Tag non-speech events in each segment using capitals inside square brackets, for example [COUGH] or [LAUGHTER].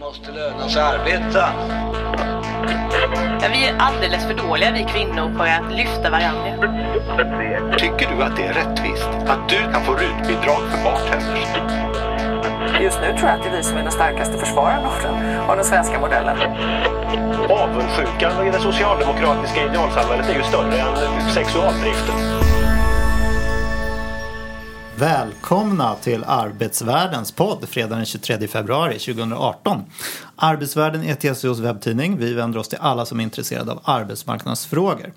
måste löna sig arbeta. Ja, vi är alldeles för dåliga vi kvinnor på att lyfta varandra. Tycker du att det är rättvist att du kan få rutbidrag för bartenders? Just nu tror jag att det är vi som är den starkaste den, av den svenska modellen. Avundsjukan i det socialdemokratiska idealsamhället är ju större än sexualdriften. Välkomna till Arbetsvärldens podd fredagen den 23 februari 2018. Arbetsvärlden är TCOs webbtidning. Vi vänder oss till alla som är intresserade av arbetsmarknadsfrågor.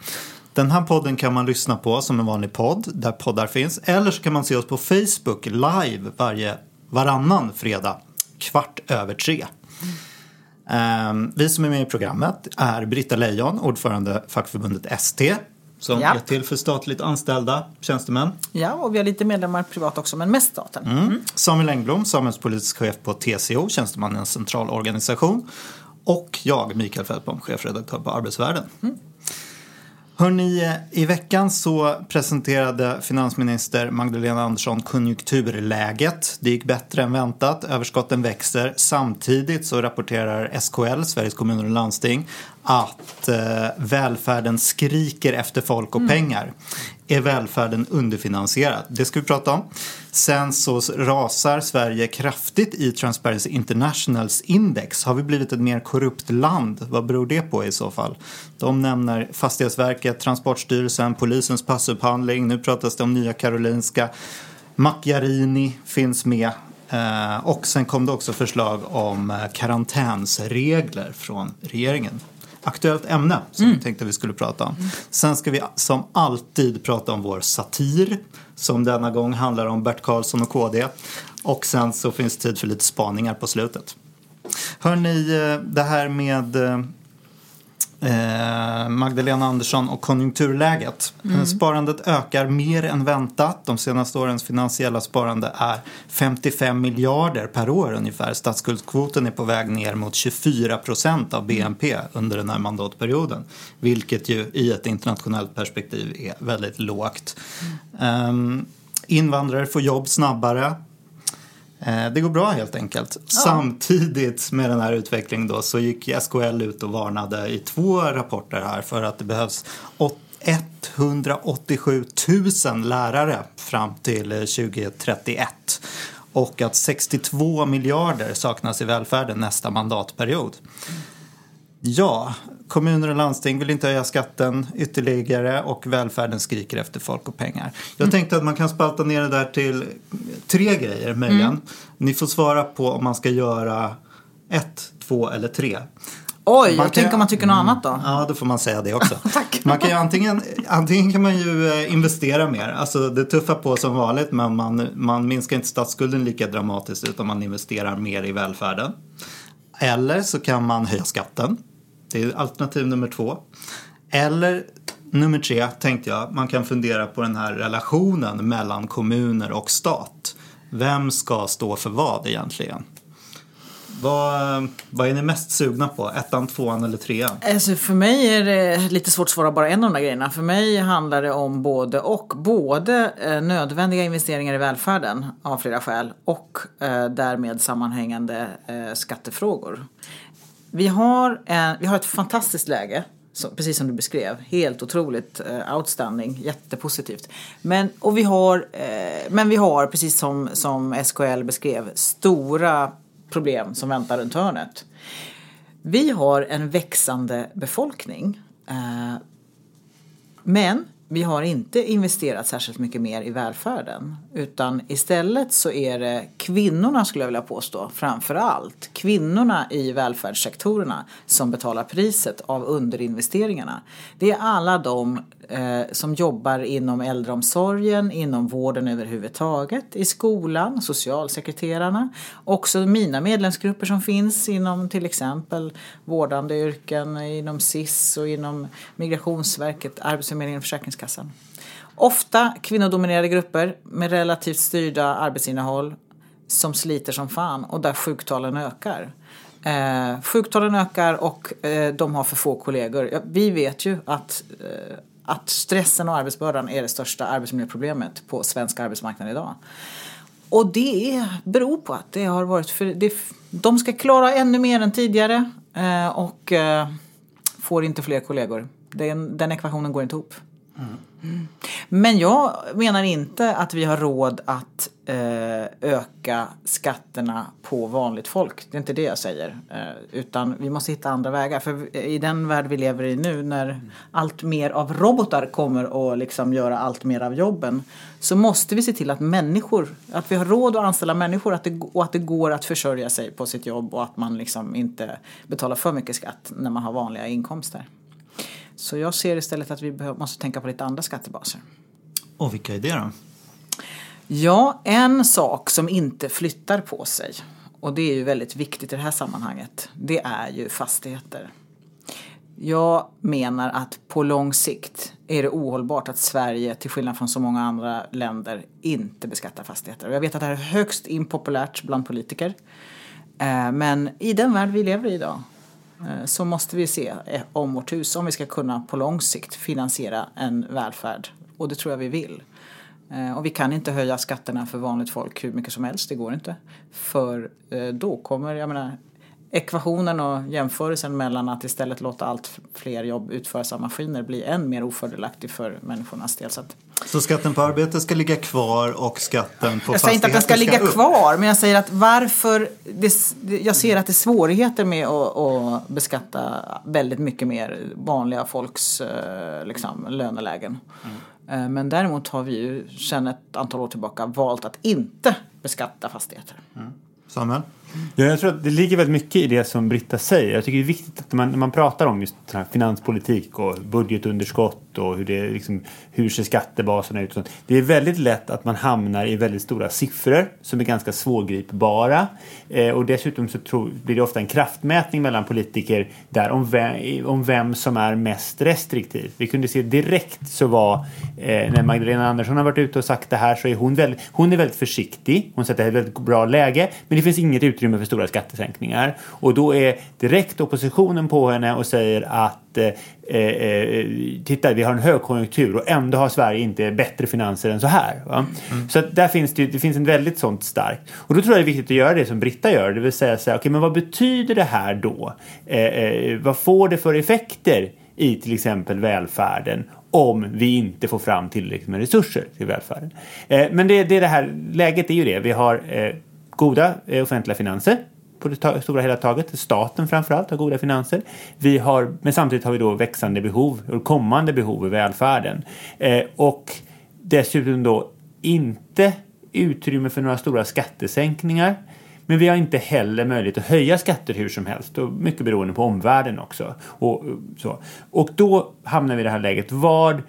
Den här podden kan man lyssna på som en vanlig podd där poddar finns. Eller så kan man se oss på Facebook live varje, varannan fredag kvart över tre. Ehm, vi som är med i programmet är Britta Lejon, ordförande fackförbundet ST som Ja. är till för statligt anställda tjänstemän. Ja, och vi har lite medlemmar privat också, men mest staten. Mm. Samuel Engblom, samhällspolitisk chef på TCO, Tjänstemannens centralorganisation. Och jag, Mikael Fältbom, chefredaktör på Arbetsvärlden. Hörrni, i veckan så presenterade finansminister Magdalena Andersson konjunkturläget. Det gick bättre än väntat, överskotten växer. Samtidigt så rapporterar SKL, Sveriges kommuner och landsting, att eh, välfärden skriker efter folk och pengar. Är välfärden underfinansierad? Det ska vi prata om. Sen så rasar Sverige kraftigt i Transparency Internationals index. Har vi blivit ett mer korrupt land? Vad beror det på i så fall? De nämner Fastighetsverket, Transportstyrelsen, polisens passupphandling. Nu pratas det om Nya Karolinska. Macchiarini finns med. Eh, och sen kom det också förslag om eh, karantänsregler från regeringen. Aktuellt ämne som vi tänkte vi skulle prata om. Sen ska vi som alltid prata om vår satir som denna gång handlar om Bert Karlsson och KD. Och sen så finns tid för lite spaningar på slutet. Hörni, eh, det här med eh, eh, Magdalena Andersson och konjunkturläget. Eh, Sparandet ökar mer än väntat. De senaste årens finansiella sparande är 55 miljarder per år ungefär. Statsskuldskvoten är på väg ner mot 24 procent av BNP under den här mandatperioden. Vilket ju i ett internationellt perspektiv är väldigt lågt. Ehm, invandrare får jobb snabbare. Eh, Det går bra helt enkelt. Samtidigt med den här utvecklingen då så gick SKL ut och varnade i två rapporter här för att det behövs åt- 187 000 lärare fram till eh, 2031 och att 62 miljarder saknas i välfärden nästa mandatperiod. Ja, kommuner och landsting vill inte höja skatten ytterligare och välfärden skriker efter folk och pengar. Jag tänkte att man kan spalta ner det där till tre grejer möjligen. Ni får svara på om man ska göra ett, två eller tre. Oj, Man tänker om man tycker något annat då. Ja, då får man säga det också. [LAUGHS] Man kan antingen, antingen kan man ju eh, investera mer. Alltså det tuffar på som vanligt men man, man minskar inte statsskulden lika dramatiskt utan man investerar mer i välfärden. Eller så kan man höja skatten. Det är alternativ nummer två. Eller nummer tre tänkte jag, man kan fundera på den här relationen mellan kommuner och stat. Vem ska stå för vad egentligen? Vad, vad är ni mest sugna på? Ettan, tvåan eller trean? Alltså för mig är det lite svårt att svara bara en av de där grejerna. För mig handlar det om både och. Både eh, nödvändiga investeringar i välfärden av flera skäl och eh, därmed sammanhängande eh, skattefrågor. Vi har, en, vi har ett fantastiskt läge, så, precis som du beskrev. Helt otroligt eh, outstanding, jättepositivt. Men, och vi har, eh, men vi har, precis som, som SKL beskrev, stora problem som väntar runt hörnet. Vi har en växande befolkning. Eh, men vi har inte investerat särskilt mycket mer i välfärden. Utan istället så är det kvinnorna, skulle jag vilja påstå, framför allt kvinnorna i välfärdssektorerna som betalar priset av underinvesteringarna. Det är alla de eh, som jobbar inom äldreomsorgen, inom vården överhuvudtaget, i skolan, socialsekreterarna, också mina medlemsgrupper som finns inom till exempel vårdande yrken, inom SIS och inom Migrationsverket, Arbetsförmedlingen och Försäkringskassan. Ofta kvinnodominerade grupper med relativt styrda arbetsinnehåll som sliter som fan och där sjuktalen ökar. Eh, sjuktalen ökar och eh, de har för få kollegor. Ja, vi vet ju att, eh, att stressen och arbetsbördan är det största arbetsmiljöproblemet på svensk arbetsmarknad idag. och det beror på att det har varit för det, de ska klara ännu mer än tidigare eh, och eh, får inte fler kollegor. Den, den ekvationen går inte ihop. Mm. Men jag menar inte att vi har råd att eh, öka skatterna på vanligt folk. Det är inte det jag säger. Eh, utan vi måste hitta andra vägar. För i den värld vi lever i nu när allt mer av robotar kommer och liksom göra allt mer av jobben. Så måste vi se till att människor, att vi har råd att anställa människor att det, och att det går att försörja sig på sitt jobb och att man liksom inte betalar för mycket skatt när man har vanliga inkomster. Så jag ser istället att vi måste tänka på lite andra skattebaser. Och vilka är det då? Ja, en sak som inte flyttar på sig och det är ju väldigt viktigt i det här sammanhanget. Det är ju fastigheter. Jag menar att på lång sikt är det ohållbart att Sverige, till skillnad från så många andra länder, inte beskattar fastigheter. Och jag vet att det här är högst impopulärt bland politiker. Eh, men i den värld vi lever i idag Eh, så måste vi se eh, om vårt hus om vi ska kunna på lång sikt finansiera en välfärd. Och det tror jag vi vill. Eh, och vi kan inte höja skatterna för vanligt folk hur mycket som helst, det går inte. För då kommer, jag menar, ekvationen och jämförelsen mellan att istället låta allt fler jobb utföras av maskiner bli än mer ofördelaktig för människornas del. Så, att, så skatten på arbete ska ligga kvar och skatten på Jag säger inte att den ska ligga upp. kvar, men jag säger att varför... Det, jag ser att det är svårigheter med att, att beskatta väldigt mycket mer vanliga folks eh, liksom, lönelägen. Mm. Men däremot har vi ju sedan ett antal år tillbaka valt att inte beskatta fastigheter. Mm. Samuel? Ja, jag tror att det ligger väldigt mycket i det som Britta säger. Jag tycker det är viktigt att man, när man pratar om just finanspolitik och budgetunderskott och hur, det, liksom, hur ser skattebaserna ut. Och sånt. Det är väldigt lätt att man hamnar i väldigt stora siffror som är ganska svårgripbara. Eh, och dessutom så tror, blir det ofta en kraftmätning mellan politiker där om vem, om vem som är mest restriktiv. Vi kunde se direkt så var eh, när Magdalena Andersson har varit ute och sagt det här så är hon väldigt, hon är väldigt försiktig. Hon sätter ett väldigt bra läge men det finns inget utrymme utrymme för stora skattesänkningar. Och då är direkt oppositionen på henne och säger att eh, eh, titta, vi har en högkonjunktur och ändå har Sverige inte bättre finanser än så här. Mm. Så där finns det, det finns en väldigt sånt starkt. Och då tror jag det är viktigt att göra det som Britta gör, det vill säga säga, okay, men vad betyder det här då? Eh, eh, vad får det för effekter i till exempel välfärden om vi inte får fram tillräckligt med resurser till välfärden. Eh, men det, det, det här läget är ju det. Vi har eh, goda eh, offentliga finanser på det stora hela taget. Staten framförallt har goda finanser. Vi har, men samtidigt har vi då växande behov och kommande behov i välfärden. Eh, och dessutom då inte utrymme för några stora skattesänkningar. Men vi har inte heller möjlighet att höja skatter hur som helst och mycket beroende på omvärlden också. Och, eh, så. och då hamnar vi i det här läget. Vad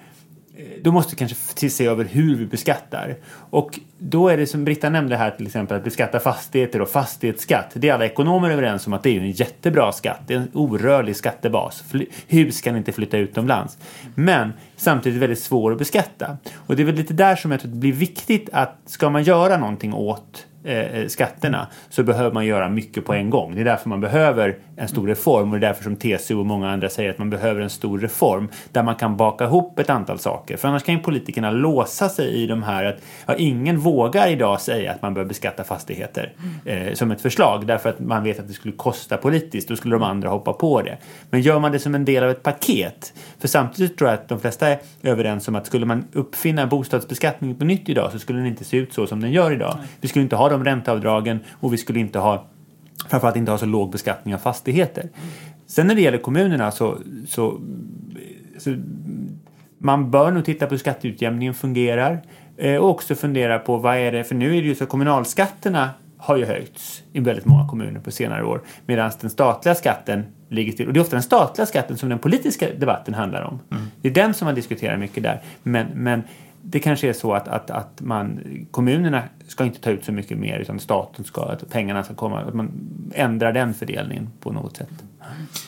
då måste vi kanske se över hur vi beskattar. Och då är det som Britta nämnde här till exempel att beskatta fastigheter och fastighetsskatt. Det är alla ekonomer överens om att det är en jättebra skatt. Det är en orörlig skattebas. Hus kan inte flytta utomlands. Men samtidigt väldigt svår att beskatta. Och det är väl lite där som jag tror att det blir viktigt att ska man göra någonting åt Eh, eh, skatterna så behöver man göra mycket på en gång. Det är därför man behöver en stor reform och det är därför som TCO och många andra säger att man behöver en stor reform där man kan baka ihop ett antal saker. För annars kan ju politikerna låsa sig i de här att ja, ingen vågar idag säga att man bör beskatta fastigheter eh, som ett förslag därför att man vet att det skulle kosta politiskt. Då skulle de andra hoppa på det. Men gör man det som en del av ett paket för samtidigt tror jag att de flesta är överens om att skulle man uppfinna bostadsbeskattning på nytt idag så skulle den inte se ut så som den gör idag. Vi skulle inte ha de ränteavdragen och vi skulle inte ha framförallt inte ha så låg beskattning av fastigheter. Sen när det gäller kommunerna så, så, så man bör nog titta på hur skatteutjämningen fungerar eh, och också fundera på vad är det, för nu är det ju så kommunalskatterna har ju höjts i väldigt många kommuner på senare år medan den statliga skatten ligger still. Och det är ofta den statliga skatten som den politiska debatten handlar om. Mm. Det är den som man diskuterar mycket där. Men, men det kanske är så att, att, att man, kommunerna ska inte ta ut så mycket mer utan staten ska, att pengarna ska komma, att man ändrar den fördelningen på något sätt.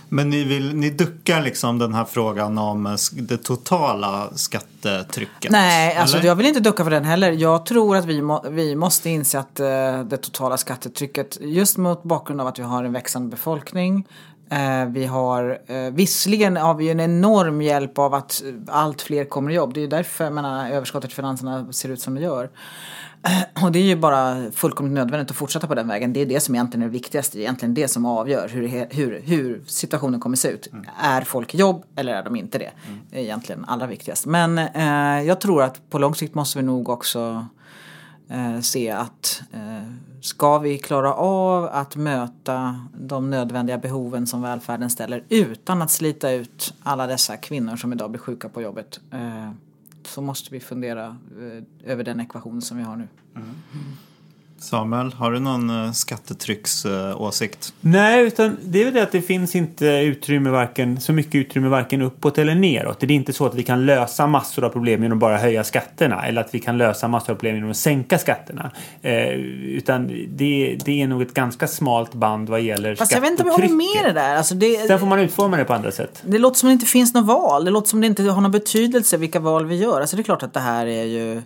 Men ni, vill, ni duckar liksom den här frågan om det totala skattetrycket? Nej, alltså jag vill inte ducka för den heller. Jag tror att vi, må, vi måste inse att uh, det totala skattetrycket, just mot bakgrund av att vi har en växande befolkning, Eh, vi har, eh, visserligen har vi ju en enorm hjälp av att allt fler kommer i jobb. Det är ju därför jag menar, överskottet i finanserna ser ut som det gör. Eh, [CLEARS THROAT] Och det är ju bara fullkomligt nödvändigt att fortsätta på den vägen. Det är det som egentligen är det viktigaste. Det är egentligen det som avgör hur, hur, hur situationen kommer se ut. Är folk i jobb eller är de inte det? Det är egentligen allra viktigast. Men eh, jag tror att på lång sikt måste vi nog också eh, se att eh, ska vi klara av att möta de nödvändiga behoven som välfärden ställer utan att slita ut alla dessa kvinnor som idag blir sjuka på jobbet eh, så måste vi fundera eh, över den ekvation som vi har nu. Mm. Samuel, har du någon eh, skattetrycksåsikt? Nej, utan det är väl det att det finns inte utrymme varken, så mycket utrymme varken uppåt eller neråt. Det är inte så att vi kan lösa massor av problem genom att bara höja skatterna eller att vi kan lösa massor av problem genom att sänka skatterna. Eh, utan det, det är nog ett ganska smalt band vad gäller Fast jag vet inte om jag håller skattetrycket. med det där. Alltså det, Sen får man utforma det på andra sätt. Det låter som att det inte finns något val. Det låter som att det inte har någon betydelse vilka val vi gör. Alltså det är klart att det här är ju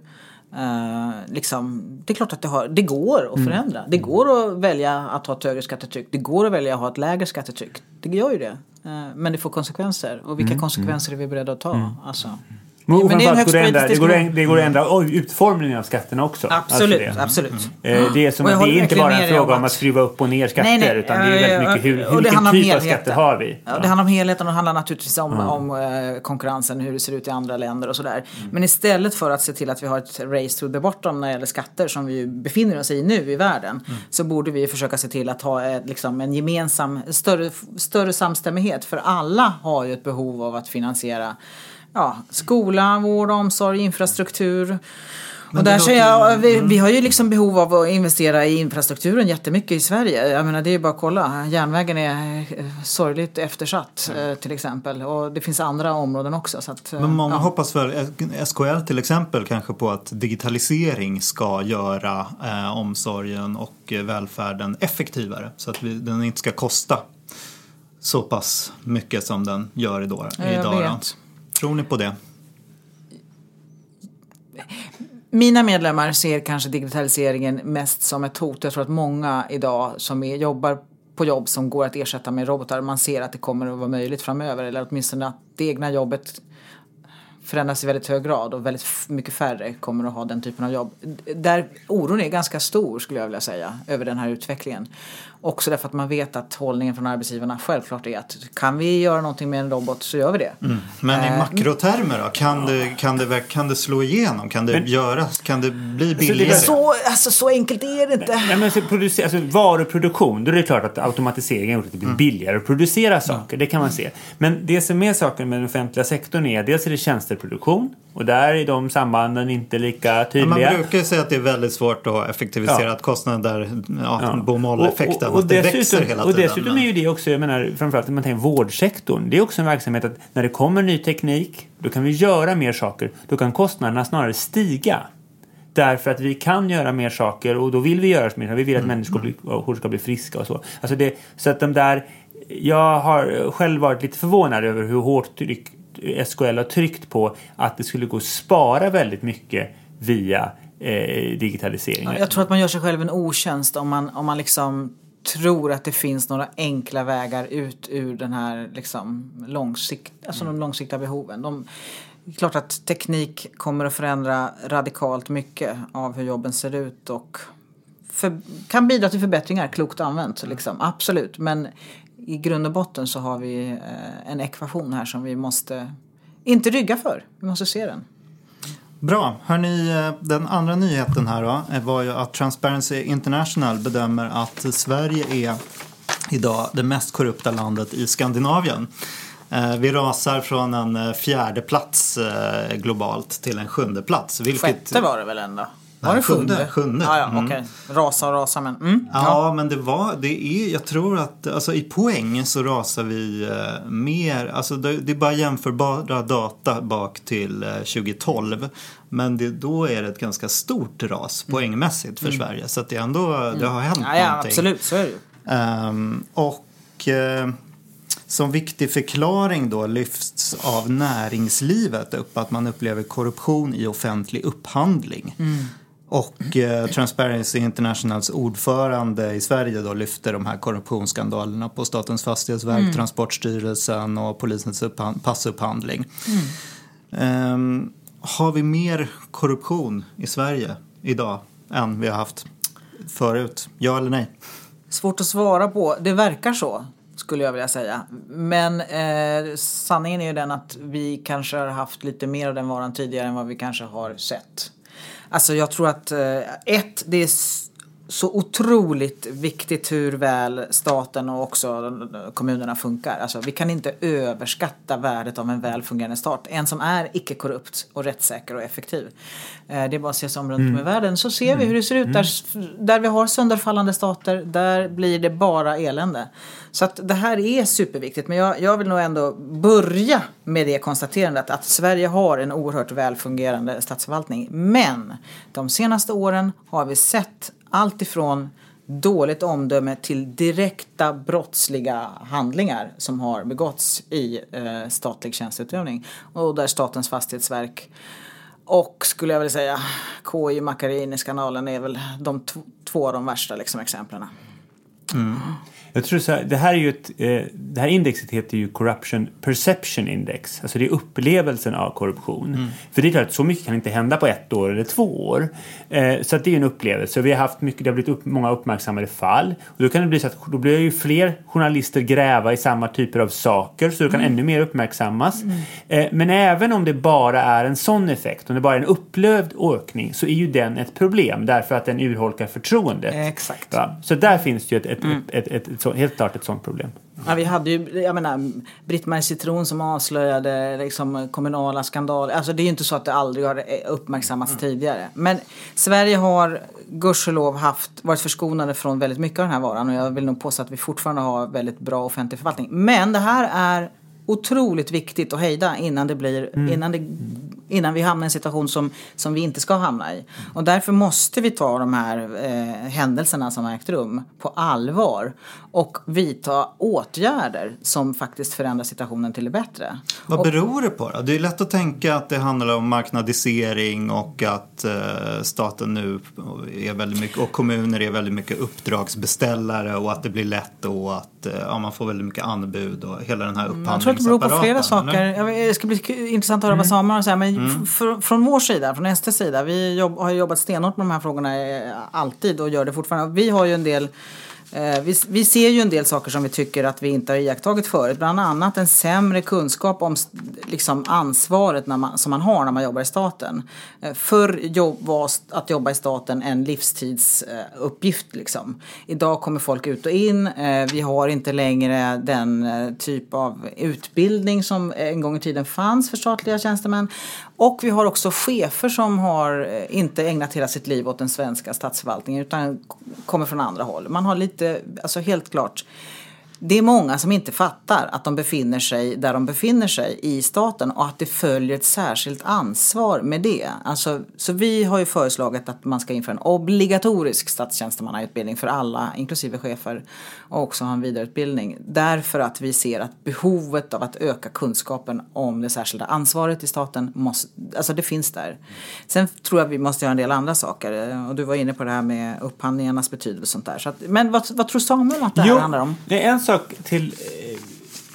eh, liksom, det är klart att det, har, det går att förändra. Det går att välja att ha ett högre skattetryck. Det går att välja att ha ett lägre skattetryck. Det gör ju det. Eh, men det får konsekvenser. Och vilka konsekvenser är vi beredda att ta? Alltså. Men, Men det är en går det, ändra, det, går, diskussion. det går att ändra oj, utformningen av skatterna också. Absolut, Alltså det. absolut. Eh, Det är, som att det är inte bara en fråga om att- att skruva upp och ner skatter Nej, nej, utan det är väldigt eh, mycket hur, hur, vilken typ av helheten. skatter har vi? Ja, det handlar om helheten och det handlar naturligtvis om, om eh, konkurrensen, hur det ser ut i andra länder och sådär. Mm. Men istället för att se till att vi har ett race to the bottom när det gäller skatter som vi befinner oss i nu i världen Mm. så borde vi försöka se till att ha liksom en gemensam, större, större samstämmighet. För alla har ju ett behov av att finansiera ja, skola, vård, omsorg, infrastruktur. Och där säger jag, vi, vi har ju liksom behov av att investera i infrastrukturen jättemycket i Sverige. Jag menar det är ju bara att kolla. Järnvägen är eh, sorgligt eftersatt eh, till exempel. Och det finns andra områden också. Så att, eh, Men många ja. hoppas väl, SKL till exempel, kanske på att digitalisering ska göra eh, omsorgen och välfärden effektivare. Så att vi, den inte ska kosta så pass mycket som den gör idag. Ja, jag idag. Tror ni på det? Mina medlemmar ser kanske digitaliseringen mest som ett hot. Jag tror att många idag som är, jobbar på jobb som går att ersätta med robotar, man ser att det kommer att vara möjligt framöver. Eller åtminstone att det egna jobbet förändras i väldigt hög grad och väldigt mycket färre kommer att ha den typen av jobb. Där oron är ganska stor skulle jag vilja säga över den här utvecklingen. Också därför att man vet att hållningen från arbetsgivarna självklart är att kan vi göra någonting med en robot så gör vi det. Men i Eh, makrotermer då? Kan det, kan det, kan det slå igenom? Kan det göras? Kan det bli billigare? Så, alltså, så enkelt är det inte. Nej, men så producer, alltså, varuproduktion, då är det klart att automatisering har gjort att det blir billigare att producera saker. Det kan man se. Men det som är saken med den offentliga sektorn är dels är det tjänsteproduktion och där är de sambanden inte lika Ja, tydliga. Man brukar säga att det är väldigt svårt att ha effektiviserat kostnaden där ja, Ja. bomoll-effekten, Och, och, och att det dessutom, växer hela och tiden. dessutom men- är ju det också, jag menar framförallt när man tänker vårdsektorn, det är också en verksamhet att när det kommer ny teknik, då kan vi göra mer saker, då kan kostnaderna snarare stiga. Därför att vi kan göra mer saker och då vill vi göra mer. Vi vill att Mm. människor blir, ska bli friska och så. Alltså det, så att de där, jag har själv varit lite förvånad över hur hårt tryck, SKL har tryckt på att det skulle gå att spara väldigt mycket via eh, digitalisering. Jag tror att man gör sig själv en otjänst om man, om man liksom tror att det finns några enkla vägar ut ur den här liksom långsikt, alltså de långsiktiga behoven. De, det är klart att teknik kommer att förändra radikalt mycket av hur jobben ser ut och för, kan bidra till förbättringar, klokt använt. Liksom. Absolut, men i grund och botten så har vi eh, en ekvation här som vi måste inte rygga för. Vi måste se den. Bra. Hörrni, eh, den andra nyheten här då eh, var ju att Transparency International bedömer att Sverige är idag det mest korrupta landet i Skandinavien. Eh, vi rasar från en fjärde plats globalt till en sjunde plats. Vilket, Sjätte var det väl ändå? Var det sjunde? sjunde, sjunde. Ja, ja, Mm. okej. Rasa och rasa men... Mm. Ja, men det var, det är, jag tror att alltså, i poäng så rasar vi eh, mer, alltså det, det är bara jämförbara data bak till eh, 2012. Men det, då är det ett ganska stort ras poängmässigt för Sverige. Så att det ändå, det har hänt Mm. Ja, ja, någonting. absolut. Så är det ju. Ehm, och eh, som viktig förklaring då lyfts av näringslivet upp att man upplever korruption i offentlig upphandling. Och eh, Transparency Internationals ordförande i Sverige då lyfter de här korruptionsskandalerna på Statens fastighetsverk, Transportstyrelsen och polisens upphan- passupphandling. Ehm, har vi mer korruption i Sverige idag än vi har haft förut? Ja eller nej? Svårt att svara på. Det verkar så, skulle jag vilja säga. Men eh, sanningen är ju den att vi kanske har haft lite mer av den varan tidigare än vad vi kanske har sett. Alltså jag tror att, eh, ett, det är så otroligt viktigt hur väl staten och också kommunerna funkar. Alltså, vi kan inte överskatta värdet av en väl fungerande stat. En som är icke-korrupt och rättssäker och effektiv. Eh, det är bara att se sig om runt om i världen så ser vi hur det ser ut. Där, där vi har sönderfallande stater, där blir det bara elände. Så att det här är superviktigt. Men jag, jag vill nog ändå börja med det konstaterandet att Sverige har en oerhört välfungerande statsförvaltning. Men de senaste åren har vi sett allt ifrån dåligt omdöme till direkta brottsliga handlingar som har begåtts i eh, statlig tjänsteutövning. Och där Statens fastighetsverk och skulle jag vilja säga KI Macchiarini-skandalen är väl de två av de värsta liksom, exemplen. Mm. Jag tror så här, det här är ju ett, eh, det här indexet heter ju Corruption Perception Index. Alltså det är upplevelsen av korruption. För det är klart så mycket kan inte hända på ett år eller två år. Eh, så att det är en upplevelse. Vi har haft mycket, det har blivit upp, många uppmärksammade fall. Och då kan det bli så att då blir ju fler journalister gräva i samma typer av saker så det kan ännu mer uppmärksammas. Eh, men även om det bara är en sån effekt, om det bara är en upplevd ökning så är ju den ett problem därför att den urholkar förtroendet. Exakt. Ja, så där finns det ju ett, ett, ett, ett, ett, så, helt klart ett sånt problem. Ja, vi hade ju, jag menar, Britt-Marie Citron som avslöjade liksom, kommunala skandaler. Alltså det är ju inte så att det aldrig har uppmärksammats tidigare. Men Sverige har gudskelov haft, varit förskonade från väldigt mycket av den här varan och jag vill nog påstå att vi fortfarande har väldigt bra offentlig förvaltning. Men det här är otroligt viktigt att hejda innan det blir, innan, det, innan vi hamnar i en situation som, som vi inte ska hamna i. Och därför måste vi ta de här eh, händelserna som har ägt rum på allvar och vidta åtgärder som faktiskt förändrar situationen till det bättre. Vad beror det på då? Det är lätt att tänka att det handlar om marknadisering och att eh, staten nu är väldigt mycket, och kommuner är väldigt mycket uppdragsbeställare och att det blir lätt då att ja, man får väldigt mycket anbud och hela den här Mm, Jag tror att det beror på flera upphandlingsapparaten, saker. Det ska bli intressant att höra vad Samuel har att säga. Men f- fr- från vår sida, från STs sida, vi jobb, har jobbat stenhårt med de här frågorna eh, alltid och gör det fortfarande. Vi har ju en del eh, Eh, vi, vi ser ju en del saker som vi tycker att vi inte har iakttagit förut. Bland annat en sämre kunskap om liksom, ansvaret när man, som man har när man jobbar i staten. Eh, förr jobb, var att jobba i staten en livstidsuppgift. Liksom. Idag kommer folk ut och in. Eh, vi har inte längre den typ av utbildning som en gång i tiden fanns för statliga tjänstemän. Och vi har också chefer som har eh, inte ägnat hela sitt liv åt den svenska statsförvaltningen utan kommer från andra håll. Man har lite, alltså helt klart det är många som inte fattar att de befinner sig där de befinner sig i staten och att det följer ett särskilt ansvar med det. Alltså, så vi har ju föreslagit att man ska införa en obligatorisk statstjänstemannautbildning för alla, inklusive chefer, och också ha en vidareutbildning. Därför att vi ser att behovet av att öka kunskapen om det särskilda ansvaret i staten, måste, alltså det finns där. Sen tror jag vi måste göra en del andra saker och du var inne på det här med upphandlingarnas betydelse och sånt där. Så att, men vad, vad tror Samuel att det här handlar om? Det är en sak till eh,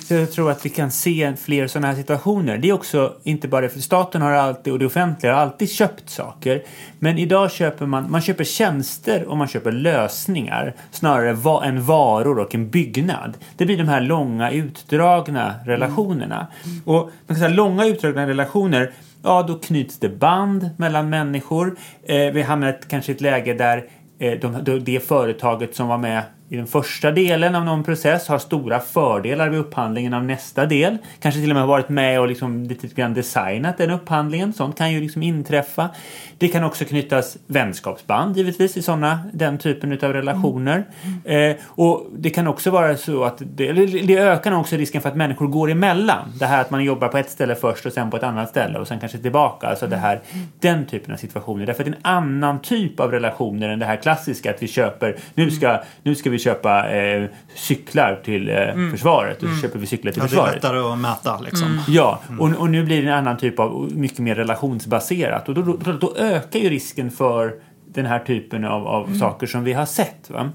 så jag tror att vi kan se fler sådana här situationer. Det är också inte bara det, för staten har alltid och det offentliga har alltid köpt saker. Men idag köper man, man köper tjänster och man köper lösningar snarare va, än varor och en byggnad. Det blir de här långa utdragna relationerna. Och man kan säga långa utdragna relationer Ja, då knyts det band mellan människor. Eh, vi hamnar kanske i ett läge där eh, de, det företaget som var med i den första delen av någon process har stora fördelar vid upphandlingen av nästa del. Kanske till och med har varit med och liksom lite grann designat den upphandlingen. Sånt kan ju liksom inträffa. Det kan också knytas vänskapsband givetvis i såna, den typen av relationer. Eh, och det kan också vara så att det, det ökar nog också risken för att människor går emellan. Det här att man jobbar på ett ställe först och sen på ett annat ställe och sen kanske tillbaka. Alltså det här, den typen av situationer. Därför att det är en annan typ av relationer än det här klassiska att vi köper, nu ska, nu ska vi köpa eh, cyklar till eh, försvaret och så köper vi cyklar till Ja, det är försvaret. lättare att mäta liksom. Ja, och, och nu blir det en annan typ av mycket mer relationsbaserat och då, då, då ökar ju risken för den här typen av, av saker som vi har sett. Va?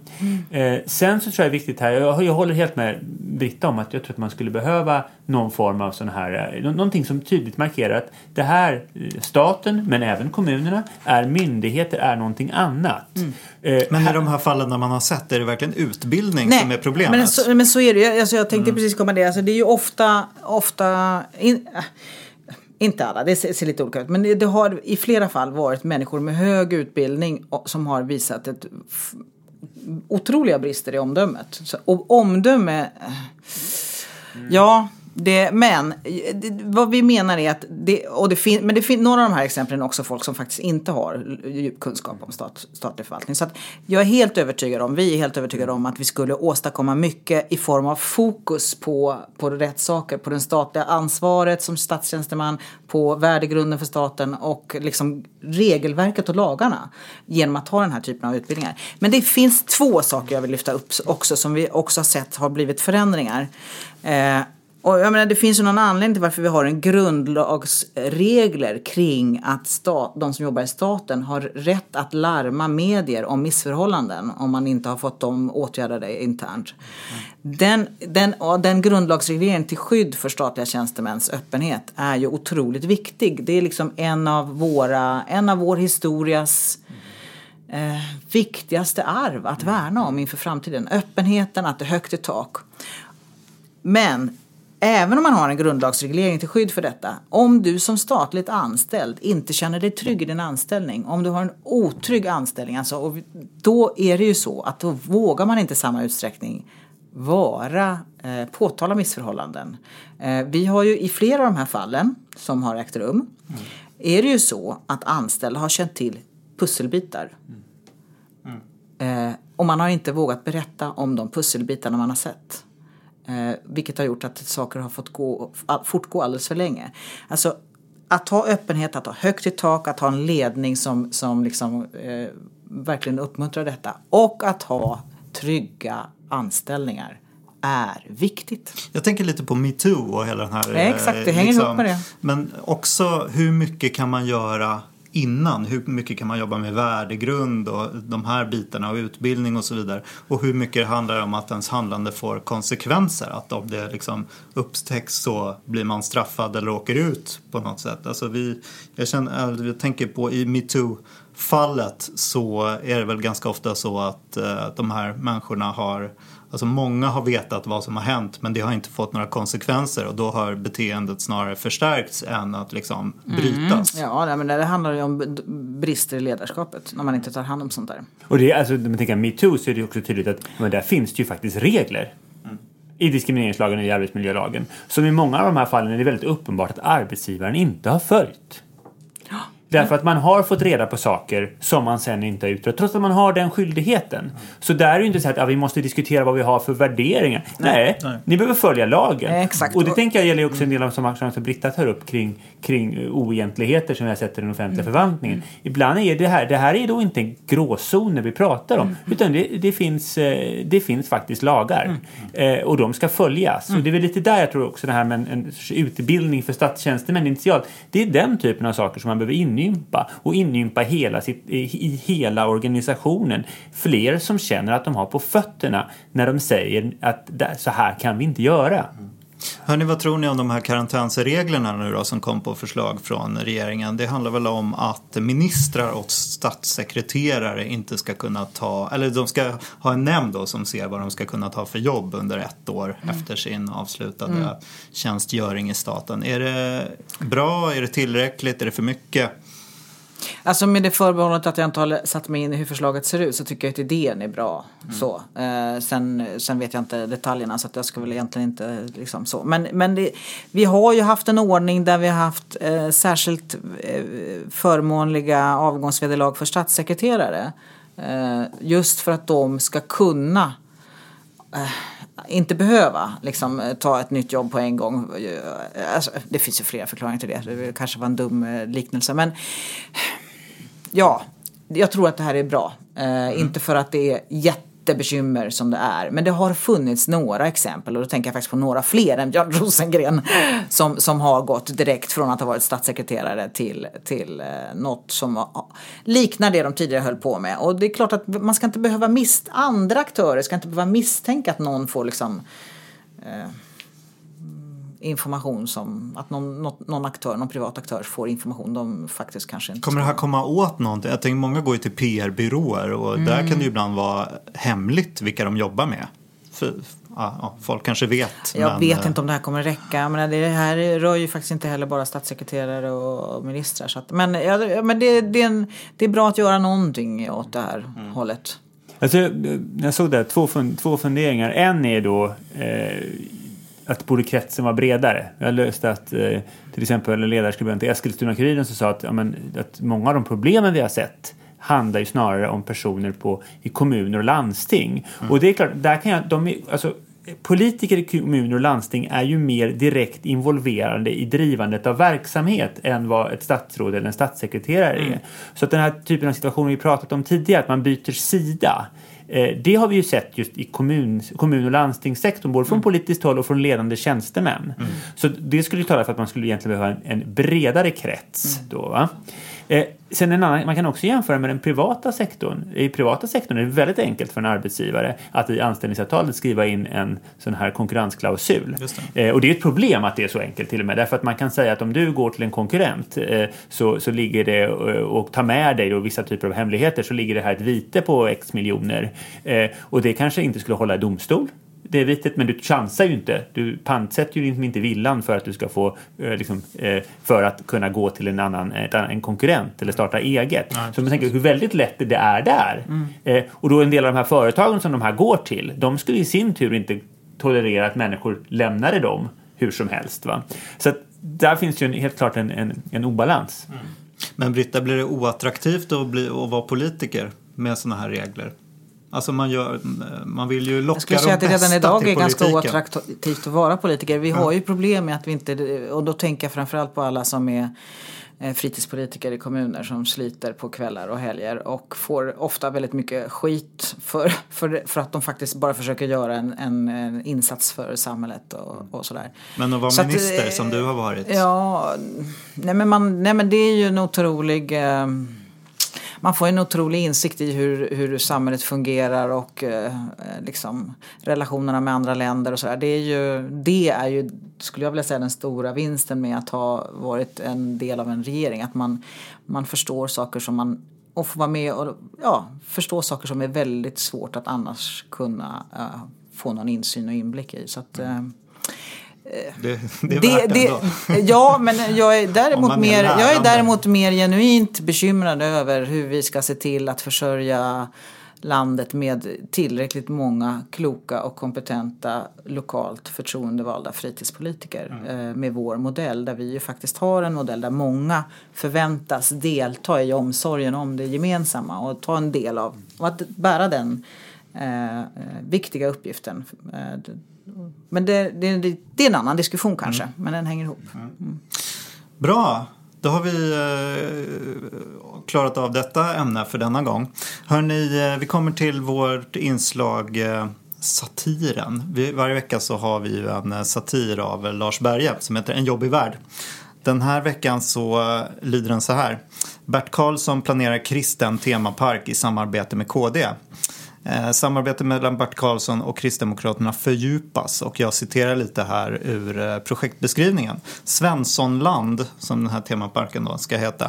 Eh, sen så tror jag det är viktigt här, jag, jag håller helt med Britta om att jag tror att man skulle behöva någon form av sån här, eh, nå- någonting som tydligt markerar att det här, eh, staten men även kommunerna, är myndigheter, är någonting annat. Eh, Men i de här fallen när man har sett, är det verkligen utbildning som är problemet? Men så, men så är det ju. Alltså, jag tänkte precis komma det. Alltså, det är ju ofta, ofta in, äh, inte alla, det ser, ser lite olika ut. Men det, har i flera fall varit människor med hög utbildning som har visat ett otroliga brister i omdömet. Så, och omdöme, eh, ja. Det, men det, vad vi menar är att det, och det fin, men det finns några av de här exemplen är också folk som faktiskt inte har djup kunskap om stat, statlig förvaltning. Så att jag är helt övertygad om, vi är helt övertygade om att vi skulle åstadkomma mycket i form av fokus på, på rätt saker, på det statliga ansvaret som statstjänsteman, på värdegrunden för staten och liksom regelverket och lagarna genom att ha den här typen av utbildningar. Men det finns två saker jag vill lyfta upp också som vi också har sett har blivit förändringar. Eh, och jag menar, det finns ju någon anledning till varför vi har en grundlagsregler kring att stat, de som jobbar i staten har rätt att larma medier om missförhållanden om man inte har fått dem åtgärdade internt. Den, den, den grundlagsregleringen till skydd för statliga tjänstemäns öppenhet är ju otroligt viktig. Det är liksom en av, våra, en av vår historias eh, viktigaste arv att värna om inför framtiden. Öppenheten, att det är högt i tak. Men även om man har en grundlagsreglering till skydd för detta, om du som statligt anställd inte känner dig trygg i din anställning, om du har en otrygg anställning, alltså, och då är det ju så att då vågar man inte i samma utsträckning vara, eh, påtala missförhållanden. Eh, vi har ju i flera av de här fallen som har ägt rum, är det ju så att anställda har känt till pusselbitar. Eh, och man har inte vågat berätta om de pusselbitarna man har sett. Eh, vilket har gjort att saker har fått gå, fortgå alldeles för länge. Alltså att ha öppenhet, att ha högt i tak, att ha en ledning som, som liksom, eh, verkligen uppmuntrar detta. Och att ha trygga anställningar är viktigt. Jag tänker lite på metoo och hela den här... Ja, exakt, det eh, hänger ihop med det. Men också hur mycket kan man göra innan? Hur mycket kan man jobba med värdegrund och de här bitarna och utbildning och så vidare? Och hur mycket handlar det om att ens handlande får konsekvenser? Att om det liksom upptäcks så blir man straffad eller åker ut på något sätt. Alltså vi, jag, känner, alltså, jag tänker på i metoo fallet så är det väl ganska ofta så att eh, de här människorna har Alltså många har vetat vad som har hänt men det har inte fått några konsekvenser och då har beteendet snarare förstärkts än att liksom brytas. Ja, nej, men det handlar ju om brister i ledarskapet när man inte tar hand om sånt där. Och det, är- alltså, när man tänker metoo så är det också tydligt att men där finns det ju faktiskt regler. I diskrimineringslagen och i arbetsmiljölagen. Som i många av de här fallen är det väldigt uppenbart att arbetsgivaren inte har följt. Därför att man har fått reda på saker som man sen inte har utrett, trots att man har den skyldigheten. Så där är det ju inte så att ja, vi måste diskutera vad vi har för värderingar. Nej, Nej. ni behöver följa lagen. Nej, exakt. Och det tänker jag gäller ju också en del av som Britta tar upp kring, kring oegentligheter som vi har sett i den offentliga förvaltningen. Ibland är det här, det här är då inte gråzoner vi pratar om, utan det, det, finns, eh, det finns faktiskt lagar. Eh, och de ska följas. Och det är väl lite där jag tror också det här med en, en utbildning för statstjänstemän initialt. Det är den typen av saker som man behöver inympa och inympa hela sitt, i, hela organisationen. Fler som känner att de har på fötterna när de säger att "Där- så här kan vi inte göra. Hörni, vad tror ni om de här karantänsreglerna nu då som kom på förslag från regeringen? Det handlar väl om att ministrar och statssekreterare inte ska kunna ta, eller de ska ha en nämnd då som ser vad de ska kunna ta för jobb under ett år efter sin avslutade tjänstgöring i staten. Är det bra? Är det tillräckligt? Är det för mycket? Alltså med det förbehållet att jag inte har satt mig in i hur förslaget ser ut så tycker jag att idén är bra. Så. Eh, sen, sen vet jag inte detaljerna så att jag ska väl egentligen inte liksom så. Men, men det, vi har ju haft en ordning där vi har haft eh, särskilt eh, förmånliga avgångsvederlag för statssekreterare. Eh, just för att de ska kunna eh, inte behöva liksom, eh, ta ett nytt jobb på en gång. Eh, alltså, det finns ju flera förklaringar till det. Det kanske var en dum eh, liknelse. Men ja, jag tror att det här är bra. Eh, Inte för att det är jätte lite bekymmer som det är. Men det har funnits några exempel och då tänker jag faktiskt på några fler än Björn Rosengren som, som har gått direkt från att ha varit statssekreterare till, till eh, något som liknar det de tidigare höll på med. Och det är klart att man ska inte behöva mis andra aktörer ska inte behöva misstänka att någon får liksom eh, information som att någon, något, någon aktör, någon privat aktör får information de faktiskt kanske inte Kommer det här komma åt någonting? Jag tänker många går ju till PR-byråer och Mm. där kan det ju ibland vara hemligt vilka de jobbar med. För, ja, folk kanske vet. Jag men, vet eh, inte om det här kommer räcka. Men det här rör ju faktiskt inte heller bara statssekreterare och ministrar. Så att, men ja, men det, det, är en, det är bra att göra någonting åt det här Mm. hållet. Alltså, när jag såg det, här, två, fun- två funderingar. En är då eh, att borde kretsen vara bredare. Jag läste att eh, till exempel en ledarskribent i Eskilstuna-Kuriren som sa att, ja, men, att många av de problemen vi har sett handlar ju snarare om personer på, i kommuner och landsting. Och det är klart, där kan jag, de alltså, Politiker i kommuner och landsting är ju mer direkt involverade i drivandet av verksamhet än vad ett statsråd eller en statssekreterare är. Så att den här typen av situationer vi pratat om tidigare, att man byter sida. Eh, Det har vi ju sett just i kommun, kommun och landstingssektorn, både från politiskt håll och från ledande tjänstemän. Så det skulle ju tala för att man skulle egentligen behöva en, en bredare krets. Då, va? Eh, sen en annan, man kan också jämföra med den privata sektorn. I privata sektorn är det väldigt enkelt för en arbetsgivare att i anställningsavtalet skriva in en sån här konkurrensklausul. Just Eh, och det är ett problem att det är så enkelt till och med. Därför att man kan säga att om du går till en konkurrent eh, så, så ligger det eh, och tar med dig då vissa typer av hemligheter så ligger det här ett vite på x miljoner. Eh, och det kanske inte skulle hålla i domstol. Det är vitet, men du chansar ju inte. Du pantsätter ju liksom inte villan för att du ska få eh, liksom, eh, för att kunna gå till en annan en konkurrent eller starta eget. så man tänker hur väldigt lätt det är där. Eh, och då en del av de här företagen som de här går till, de skulle i sin tur inte tolerera att människor lämnade dem hur som helst. Va? Så där finns ju en, helt klart en, en, en obalans. Men Britta, blir det oattraktivt att, bli, att vara politiker med sådana här regler? Alltså man, gör, man vill ju locka Jag skulle säga att de det redan bästa idag är ganska oattraktivt att vara politiker. Vi har ju problem med att vi inte, och då tänker jag framförallt på alla som är eh, fritidspolitiker i kommuner som sliter på kvällar och helger och får ofta väldigt mycket skit för, för, för att de faktiskt bara försöker göra en, en, en insats för samhället och, och sådär. Men att vara Så minister eh, som du har varit. Ja, nej men, man, nej men det är ju en otrolig... Eh, man får en otrolig insikt i hur, hur samhället fungerar och eh, liksom relationerna med andra länder och sådär. Det är ju, det är ju, skulle jag vilja säga, den stora vinsten med att ha varit en del av en regering. Att man, man förstår saker som man och får vara med och ja, förstå saker som är väldigt svårt att annars kunna eh, få någon insyn och inblick i. Så att, eh, det, det är värt det, ändå. [LAUGHS] ja, men jag är, däremot mer, jag är däremot mer genuint bekymrad över hur vi ska se till att försörja landet med tillräckligt många kloka och kompetenta lokalt förtroendevalda fritidspolitiker Mm. eh, med vår modell där vi ju faktiskt har en modell där många förväntas delta i omsorgen om det gemensamma och ta en del av och att bära den eh, eh, viktiga uppgiften. Men det, det, det, är en annan diskussion kanske, Mm. men den hänger ihop. Bra, då har vi eh, klarat av detta ämne för denna gång. Hörni, eh, vi kommer till vårt inslag eh, Satiren. Vi, varje vecka så har vi ju en eh, satir av Lars Berge som heter En jobbig värld. Den här veckan så eh, lyder den så här. Bert Karlsson planerar kristen temapark i samarbete med KD. Eh, samarbetet mellan Bert Karlsson och Kristdemokraterna fördjupas och jag citerar lite här ur eh, projektbeskrivningen. Svenssonland, som den här temaparken då ska heta,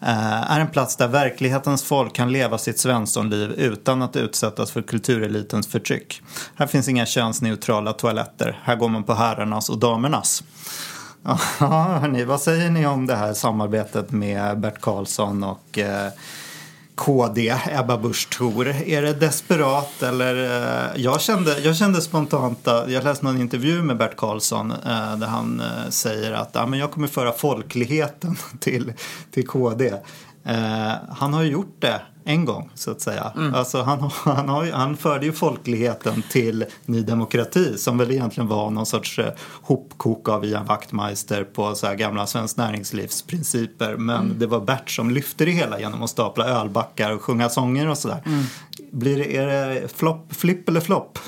eh, är en plats där verklighetens folk kan leva sitt svenssonliv utan att utsättas för kulturelitens förtryck. Här finns inga könsneutrala toaletter, här går man på herrarnas och damernas. [LAUGHS] Ja, hörni, vad säger ni om det här samarbetet med Bert Karlsson och eh, KD, Ebba Busch Thor. Är det desperat eller? eh, Jag kände, jag kände spontant, jag läste någon intervju med Bert Karlsson eh, där han eh, säger att ja, men jag kommer föra folkligheten [LAUGHS] till, till KD. Eh, han har ju gjort det en gång så att säga. Alltså, han, han, har, ju- han förde ju folkligheten till Ny Demokrati som väl egentligen var någon sorts eh, hopkok av Ian Wachtmeister på så här gamla Svenskt Näringslivs principer. Men det var Bert som lyfte det hela genom att stapla ölbackar och sjunga sånger och sådär. Blir det, är det flopp, flipp eller flopp?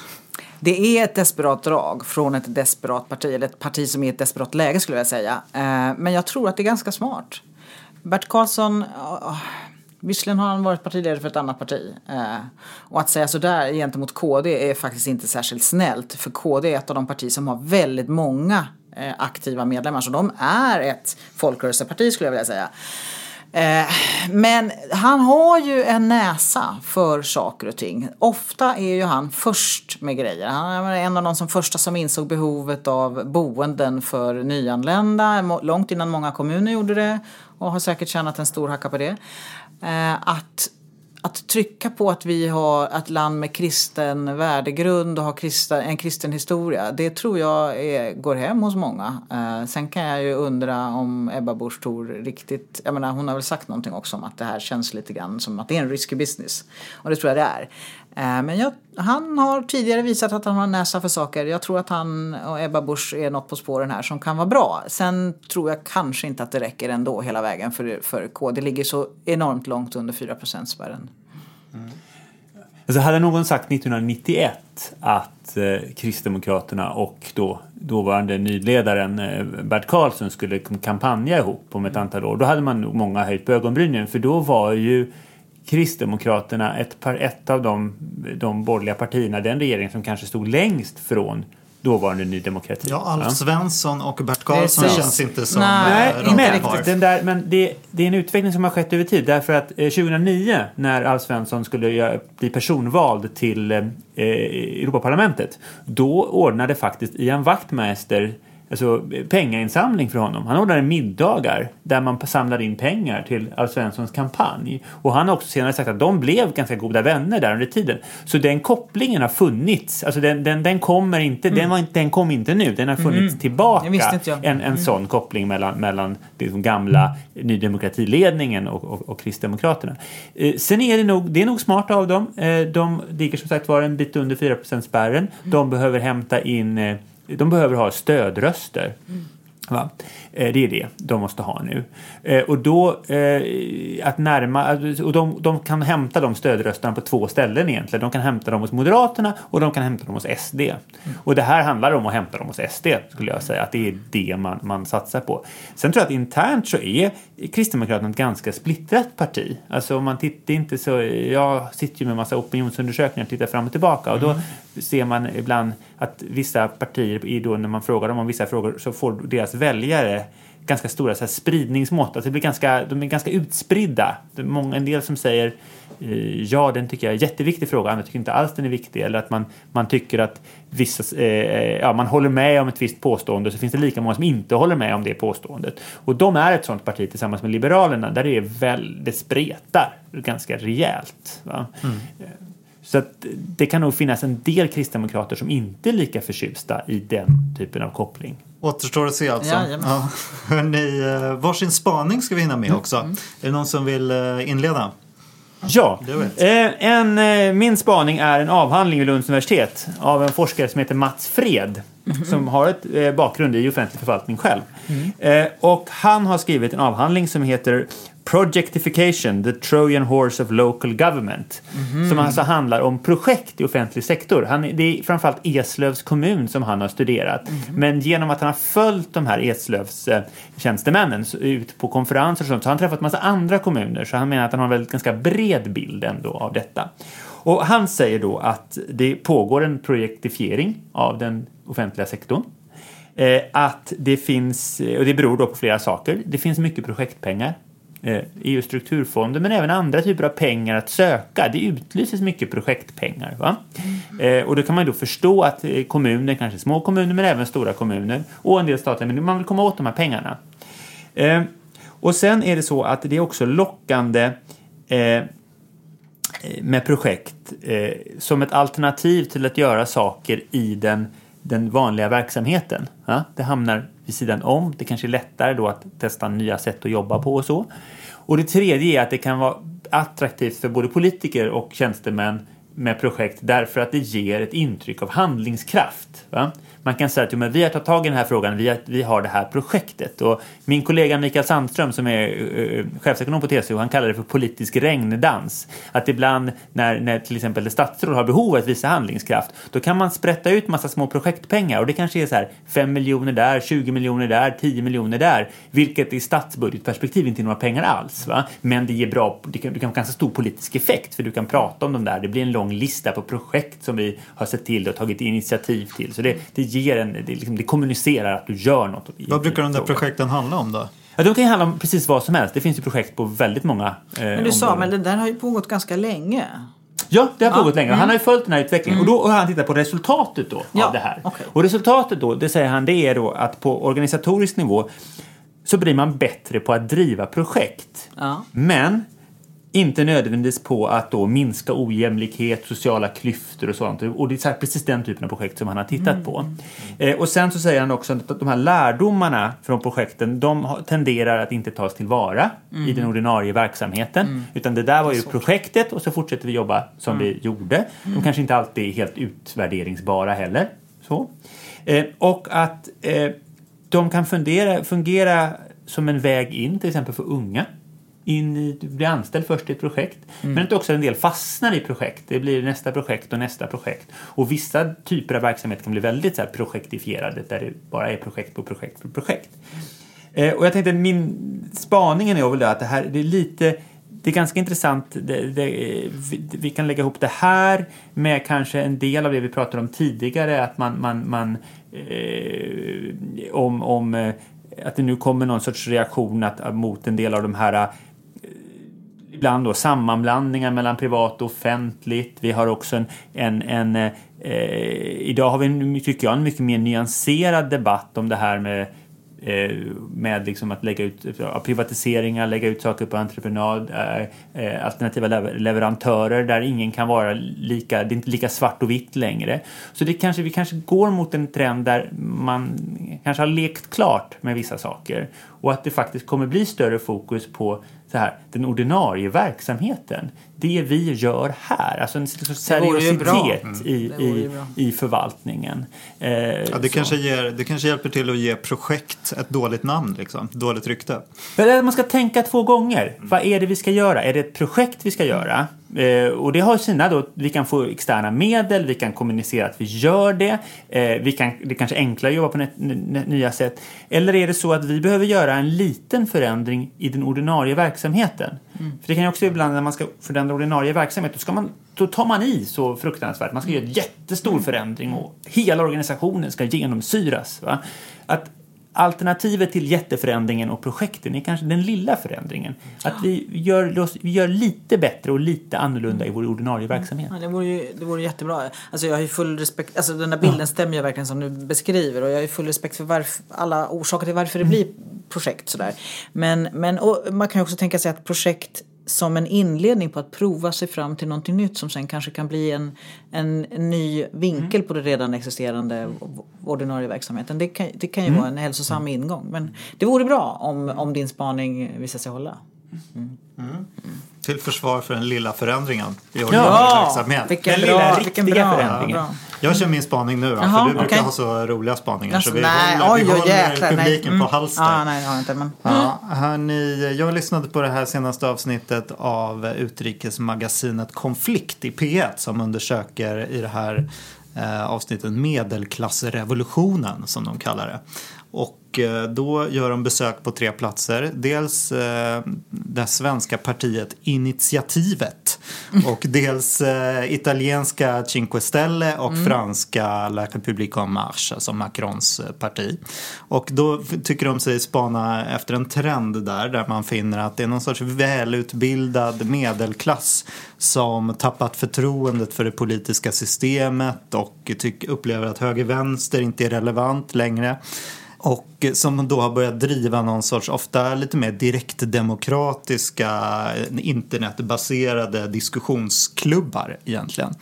Det är ett desperat drag från ett desperat parti, eller ett parti som är i ett desperat läge skulle jag säga. Eh, Men jag tror att det är ganska smart. Bert Karlsson, oh, visserligen har han varit partiledare för ett annat parti. eh, Och att säga sådär gentemot KD är faktiskt inte särskilt snällt. För KD är ett av de partier som har väldigt många eh, aktiva medlemmar. Så de är ett folkrörelseparti skulle jag vilja säga. Eh, Men han har ju en näsa för saker och ting. Ofta är ju han först med grejer. Han är en av de som första som insåg behovet av boenden för nyanlända. Långt innan många kommuner gjorde det. Och har säkert tjänat en stor hacka på det. Eh, Att att trycka på att vi har ett land med kristen värdegrund och har kristen, en kristen historia, det tror jag är, går hem hos många. Eh, sen kan jag ju undra om Ebba Busch Thor riktigt, jag menar hon har väl sagt någonting också om att det här känns lite grann som att det är en risky business. Och det tror jag det är. Eh, men jag, han har tidigare visat att han har näsa för saker. Jag tror att han och Ebba Busch är något på spåren här som kan vara bra. Sen tror jag kanske inte att det räcker ändå hela vägen för, för K. Det ligger så enormt långt under 4 spärren. Alltså hade någon sagt 1991 att eh, Kristdemokraterna och då dåvarande nyledaren eh, Bert Karlsson skulle kampanja ihop om ett antal år, då hade man nog många höjt på ögonbrynen för då var ju Kristdemokraterna ett, par, ett av de, de borgerliga partierna, den regering som kanske stod längst från dåvarande Ny Demokrati. Ja, Alf Svensson och Bert Karlsson Precis. känns inte som Nej, eh, inte par. den där, men det, det är en utveckling som har skett över tid. Därför att eh, 2009 när Alf Svensson skulle göra- bli personvald till eh, Europaparlamentet då ordnade faktiskt Ian Wachtmeister alltså, pengainsamling för honom. Han ordnade middagar där man samlade in pengar till Alf Svenssons kampanj. Och han har också senare sagt att de blev ganska goda vänner där under tiden. Så den kopplingen har funnits. Alltså den, den, den kommer inte, den, var inte, den kom inte nu. Den har funnits tillbaka Det visste inte jag. en, en sån koppling mellan, mellan liksom gamla Ny Demokrati-ledningen och, och, och Kristdemokraterna. Eh, sen är det nog, det är nog smart av dem. Eh, de ligger som sagt var en bit under 4 spärren. De behöver hämta in, eh, de behöver ha stödröster. Va? Eh, Det är det de måste ha nu. Eh, Och då eh, att närma, och de, de kan hämta de stödrösterna på två ställen egentligen. De kan hämta dem hos Moderaterna och de kan hämta dem hos SD. Och det här handlar om att hämta dem hos SD skulle jag säga. Att det är det man, man satsar på. Sen tror jag att internt så är Kristdemokraterna ett ganska splittrat parti. Alltså om man tittar inte så, jag sitter ju med massa opinionsundersökningar och tittar fram och tillbaka och då ser man ibland att vissa partier, då när man frågar dem om vissa frågor så får deras väljare ganska stora så här, spridningsmått. Alltså det blir ganska, de är ganska utspridda. Det är många, en del som säger eh, ja, den tycker jag är en jätteviktig fråga, andra tycker inte alls den är viktig. Eller att man, man tycker att vissa, eh, ja, man håller med om ett visst påstående så finns det lika många som inte håller med om det påståendet. Och de är ett sånt parti tillsammans med Liberalerna där det är väldigt spretar ganska rejält. Va? Så att det kan nog finnas en del kristdemokrater som inte är lika förtjusta i den typen av koppling. Återstår att se alltså. Ja. [LAUGHS] Hörrni, eh, varsin spaning ska vi hinna med också. Är det någon som vill eh, inleda? Ja, eh, en, min spaning är en avhandling vid Lunds universitet av en forskare som heter Mats Fred som har ett bakgrund i offentlig förvaltning själv. Eh, och han har skrivit en avhandling som heter Projectification, the Trojan Horse of Local Government. Som alltså handlar om projekt i offentlig sektor. Han, det är framförallt Eslövs kommun som han har studerat. Men genom att han har följt de här Eslövs eh, tjänstemännen ut på konferenser och sånt så har han träffat massa andra kommuner. Så han menar att han har en väldigt ganska bred bild ändå av detta. Och han säger då att det pågår en projektifiering av den offentliga sektorn. Eh, att det finns, och det beror då på flera saker. Det finns mycket projektpengar. Eh, EU-strukturfonder men även andra typer av pengar att söka. Det utlyses mycket projektpengar. Va? Eh, och då kan man då förstå att eh, kommuner, kanske små kommuner men även stora kommuner och en del statliga men man vill komma åt de här pengarna. Och sen är det så att det är också lockande med projekt som ett alternativ till att göra saker i den, den vanliga verksamheten. Ja? Det hamnar vid sidan om. Det kanske är lättare då att testa nya sätt att jobba på och så. Och det tredje är att det kan vara attraktivt för både politiker och tjänstemän med projekt därför att det ger ett intryck av handlingskraft. Va? Man kan säga att jo, men vi har tagit tag i den här frågan, vi har, vi har det här projektet. Och min kollega Mikael Sandström som är uh, chefsekonom på TCO, han kallar det för politisk regndans. Att ibland när, när till exempel ett statsråd har behov av att visa handlingskraft, då kan man sprätta ut massa små projektpengar och det kanske är så här 5 miljoner där, 20 miljoner där, 10 miljoner där, vilket i statsbudgetperspektiv inte är några pengar alls. Va? Men det ger bra, det kan, det kan ganska stor politisk effekt för du kan prata om dem där. Det blir en lång lista på projekt som vi har sett till och tagit initiativ till. Så det, det ger en, det, liksom, det kommunicerar att du gör något. Vad brukar de där projekten handla om då? Ja, de kan ju handla om precis vad som helst. Det finns ju projekt på väldigt många eh, Men du sa, men det där har ju pågått ganska länge. Ja, det har pågått länge. Han har ju följt den här utvecklingen och då har han tittat på resultatet då Ja, av det här. okej. Och resultatet då, det säger han, det är då att på organisatorisk nivå så blir man bättre på att driva projekt. Ja. Men inte nödvändigtvis på att då minska ojämlikhet, sociala klyftor och sånt. Och det är precis den typen av projekt som han har tittat på. Eh, och sen så säger han också att de här lärdomarna från projekten, de tenderar att inte tas tillvara i den ordinarie verksamheten. Utan det där var ju projektet och så fortsätter vi jobba som vi gjorde. De kanske inte alltid är helt utvärderingsbara heller. Så. Eh, och att eh, de kan fundera, fungera som en väg in till exempel för unga. In i, du blir anställd först i ett projekt. Men att också en del fastnar i projekt. Det blir nästa projekt och nästa projekt. Och vissa typer av verksamhet kan bli väldigt så här, projektifierade där det bara är projekt på projekt på projekt. Eh, och jag tänkte min spaningen är väl att det här det är lite det är ganska intressant. Det, det, vi, vi kan lägga ihop det här med kanske en del av det vi pratade om tidigare. Att man, man, man eh, om, om eh, att det nu kommer någon sorts reaktion att, mot en del av de här ibland då sammanblandningar mellan privat och offentligt. Vi har också en, en, en eh, eh, idag har vi en, tycker jag en mycket mer nyanserad debatt om det här med eh, med liksom att lägga ut privatiseringar, lägga ut saker på entreprenad, eh, eh alternativa leverantörer där ingen kan vara lika, det är inte lika svart och vitt längre. Så det kanske, vi kanske går mot en trend där man kanske har lekt klart med vissa saker och att det faktiskt kommer bli större fokus på så här, den ordinarie verksamheten. Det vi gör här, alltså en seriositet i, ju i, bra. i förvaltningen. Eh, Ja, det, så. kanske ger, det kanske hjälper till att ge projekt ett dåligt namn, liksom. dåligt rykte. Men Man ska tänka två gånger. Vad är det vi ska göra? Är det ett projekt vi ska göra? Eh, och det har sina då, vi kan få externa medel, vi kan kommunicera att vi gör det. Eh, vi kan, det är kanske är enklare att jobba på nya sätt. Eller är det så att vi behöver göra en liten förändring i den ordinarie verksamheten? För det kan ju också ibland när man ska förändra ordinarie verksamhet, då, ska man, då tar man i så fruktansvärt. Man ska göra en jättestor förändring och hela organisationen ska genomsyras. Va? Att Alternativet till jätteförändringen och projekten är kanske den lilla förändringen. Att vi gör, vi gör lite bättre och lite annorlunda i vår ordinarie verksamhet. Ja, det, vore ju, det vore jättebra. Alltså jag har ju full respekt, alltså den där bilden stämmer ju verkligen som du beskriver och jag har ju full respekt för varf, alla orsaker till varför det blir projekt sådär. Men, men och man kan ju också tänka sig att projekt som en inledning på att prova sig fram till någonting nytt som sen kanske kan bli en, en, ny vinkel på det redan existerande ordinarie verksamheten. Det kan, det kan ju vara en hälsosam ingång. Men det vore bra om, om din spaning visar sig hålla. Till försvar för den lilla förändringen i ordinarie Ja, Den lilla bra, riktiga bra, förändringen. bra. Jag kör min spaning nu då, Jaha, för du brukar okej. ha så roliga spaningar. Alltså, så vi nej, håller, vi oj, oj, håller jäklar, nej. publiken Mm. på halster. Ja, nej, jag inte. Men... Ja, hörni, jag lyssnade på det här senaste avsnittet av utrikesmagasinet Konflikt i P1 som undersöker i det här eh, avsnittet medelklassrevolutionen som de kallar det. Och eh, då gör de besök på tre platser. Dels eh, det svenska partiet Initiativet och dels eh, italienska Cinque Stelle och franska La République en Marche, alltså Macrons parti. Och då tycker de sig spana efter en trend där, där man finner att det är någon sorts välutbildad medelklass som tappat förtroendet för det politiska systemet och upplever att höger-vänster inte är relevant längre. Och eh, som då har börjat driva någon sorts, ofta lite mer direktdemokratiska, eh, internetbaserade diskussionsklubbar egentligen.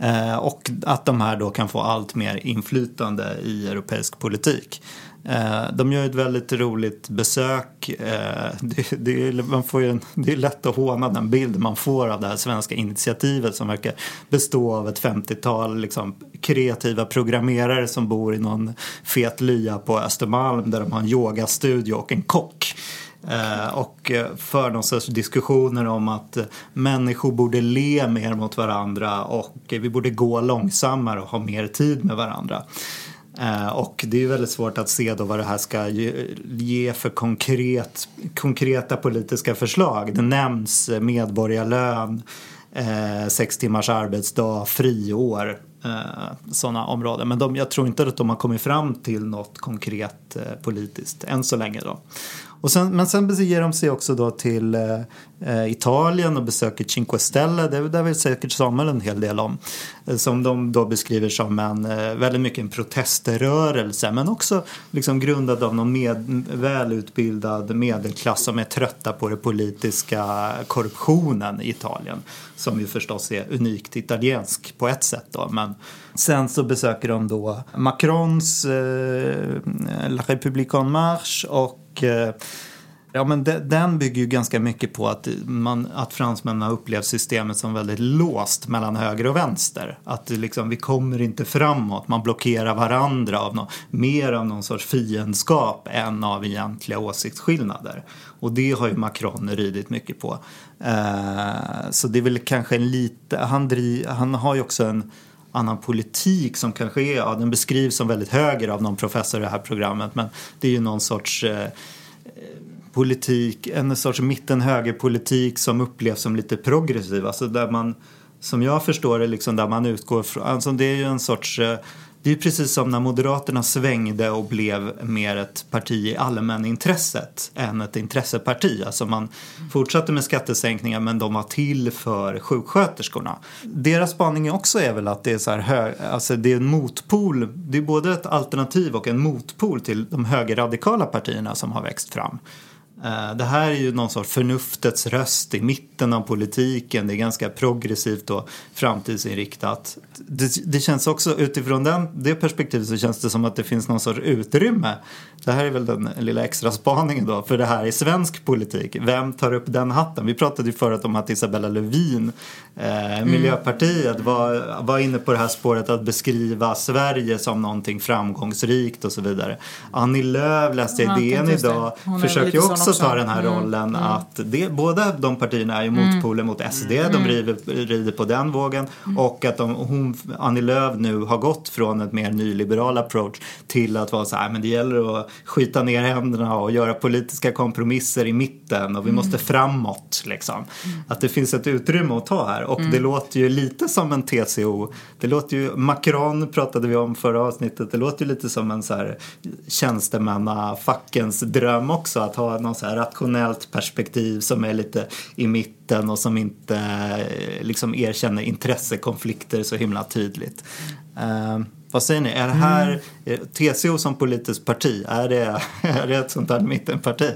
Eh, och att de här då kan få allt mer inflytande i europeisk politik. Eh, de gör ett väldigt roligt besök. Eh, [LAUGHS] det, det, är, man får ju det är lätt att håna den bild man får av det här svenska initiativet som verkar bestå av ett 50-tal liksom, kreativa programmerare som bor i någon fet lya på Östermalm där de har en yogastudio och en kock. Eh, och för någon sorts diskussioner om att människor borde le mer mot varandra och vi borde gå långsammare och ha mer tid med varandra. Eh, och det är väldigt svårt att se då vad det här ska ge, för konkret, konkreta politiska förslag. Det nämns medborgarlön, eh, sex timmars arbetsdag, friår, eh, sådana områden. Men de, jag tror inte att de har kommit fram till något konkret politiskt än så länge. Då. Och sen, men sen beger de sig också då till eh, Italien och besöker Cinque Stelle. Det, där vet säkert Samuel en hel del om. Eh, som de då beskriver som en eh, väldigt mycket en proteströrelse men också liksom grundad av någon med, välutbildad medelklass som är trötta på den politiska korruptionen i Italien. Som ju förstås är unikt italiensk på ett sätt då. Men sen så besöker de då Macrons eh, La République en Marche och Eh, ja, men de, den bygger ju ganska mycket på att, man, att fransmännen har upplevt systemet som väldigt låst mellan höger och vänster. Att liksom, vi kommer inte framåt, man blockerar varandra av no, mer av någon sorts fiendskap än av egentliga åsiktsskillnader. Och det har ju Macron ridit mycket på. Eh, så det är väl kanske en lite, han, driv, han har ju också en annan politik som kanske är, ja, den beskrivs som väldigt höger av någon professor i det här programmet men det är ju någon sorts eh, politik, en sorts mitten-högerpolitik som upplevs som lite progressiv. Alltså där man, som jag förstår det, liksom där man utgår från, alltså det är ju en sorts eh, det är precis som när Moderaterna svängde och blev mer ett parti i allmänintresset än ett intresseparti. Alltså man fortsatte med skattesänkningar men de var till för sjuksköterskorna. Deras spaning också är väl att det är så här hög, alltså det är en motpol, det är både ett alternativ och en motpol till de högerradikala partierna som har växt fram. Eh, det här är ju någon sorts förnuftets röst i mitten av politiken. Det är ganska progressivt och framtidsinriktat. Det, det känns också utifrån den, det perspektivet så känns det som att det finns någon sorts utrymme. Det här är väl den lilla extra spaningen då för det här i svensk politik. Vem tar upp den hatten? Vi pratade ju förut om att Isabella Lövin, eh, mm. Miljöpartiet, var, var inne på det här spåret att beskriva Sverige som någonting framgångsrikt och så vidare. Annie Lööf läste i DN idag, försöker ju också också tar den här mm. rollen mm. att det, båda de partierna är ju mm. motpoler mot SD, de mm. rider, rider på den vågen mm. och att de, hon, Annie Lööf nu har gått från ett mer nyliberal approach till att vara så här, men det gäller att skita ner händerna och göra politiska kompromisser i mitten och vi måste framåt liksom. Att det finns ett utrymme att ta här och det låter ju lite som en TCO, det låter ju, Macron pratade vi om förra avsnittet, det låter ju lite som en så här tjänstemannafackens dröm också att ha någon så här rationellt perspektiv som är lite i mitten och som inte eh, liksom erkänner intressekonflikter så himla tydligt. Uh, vad säger ni? Är det här mm. TCO som politiskt parti, är det, [LAUGHS] är det ett sånt här mittenparti?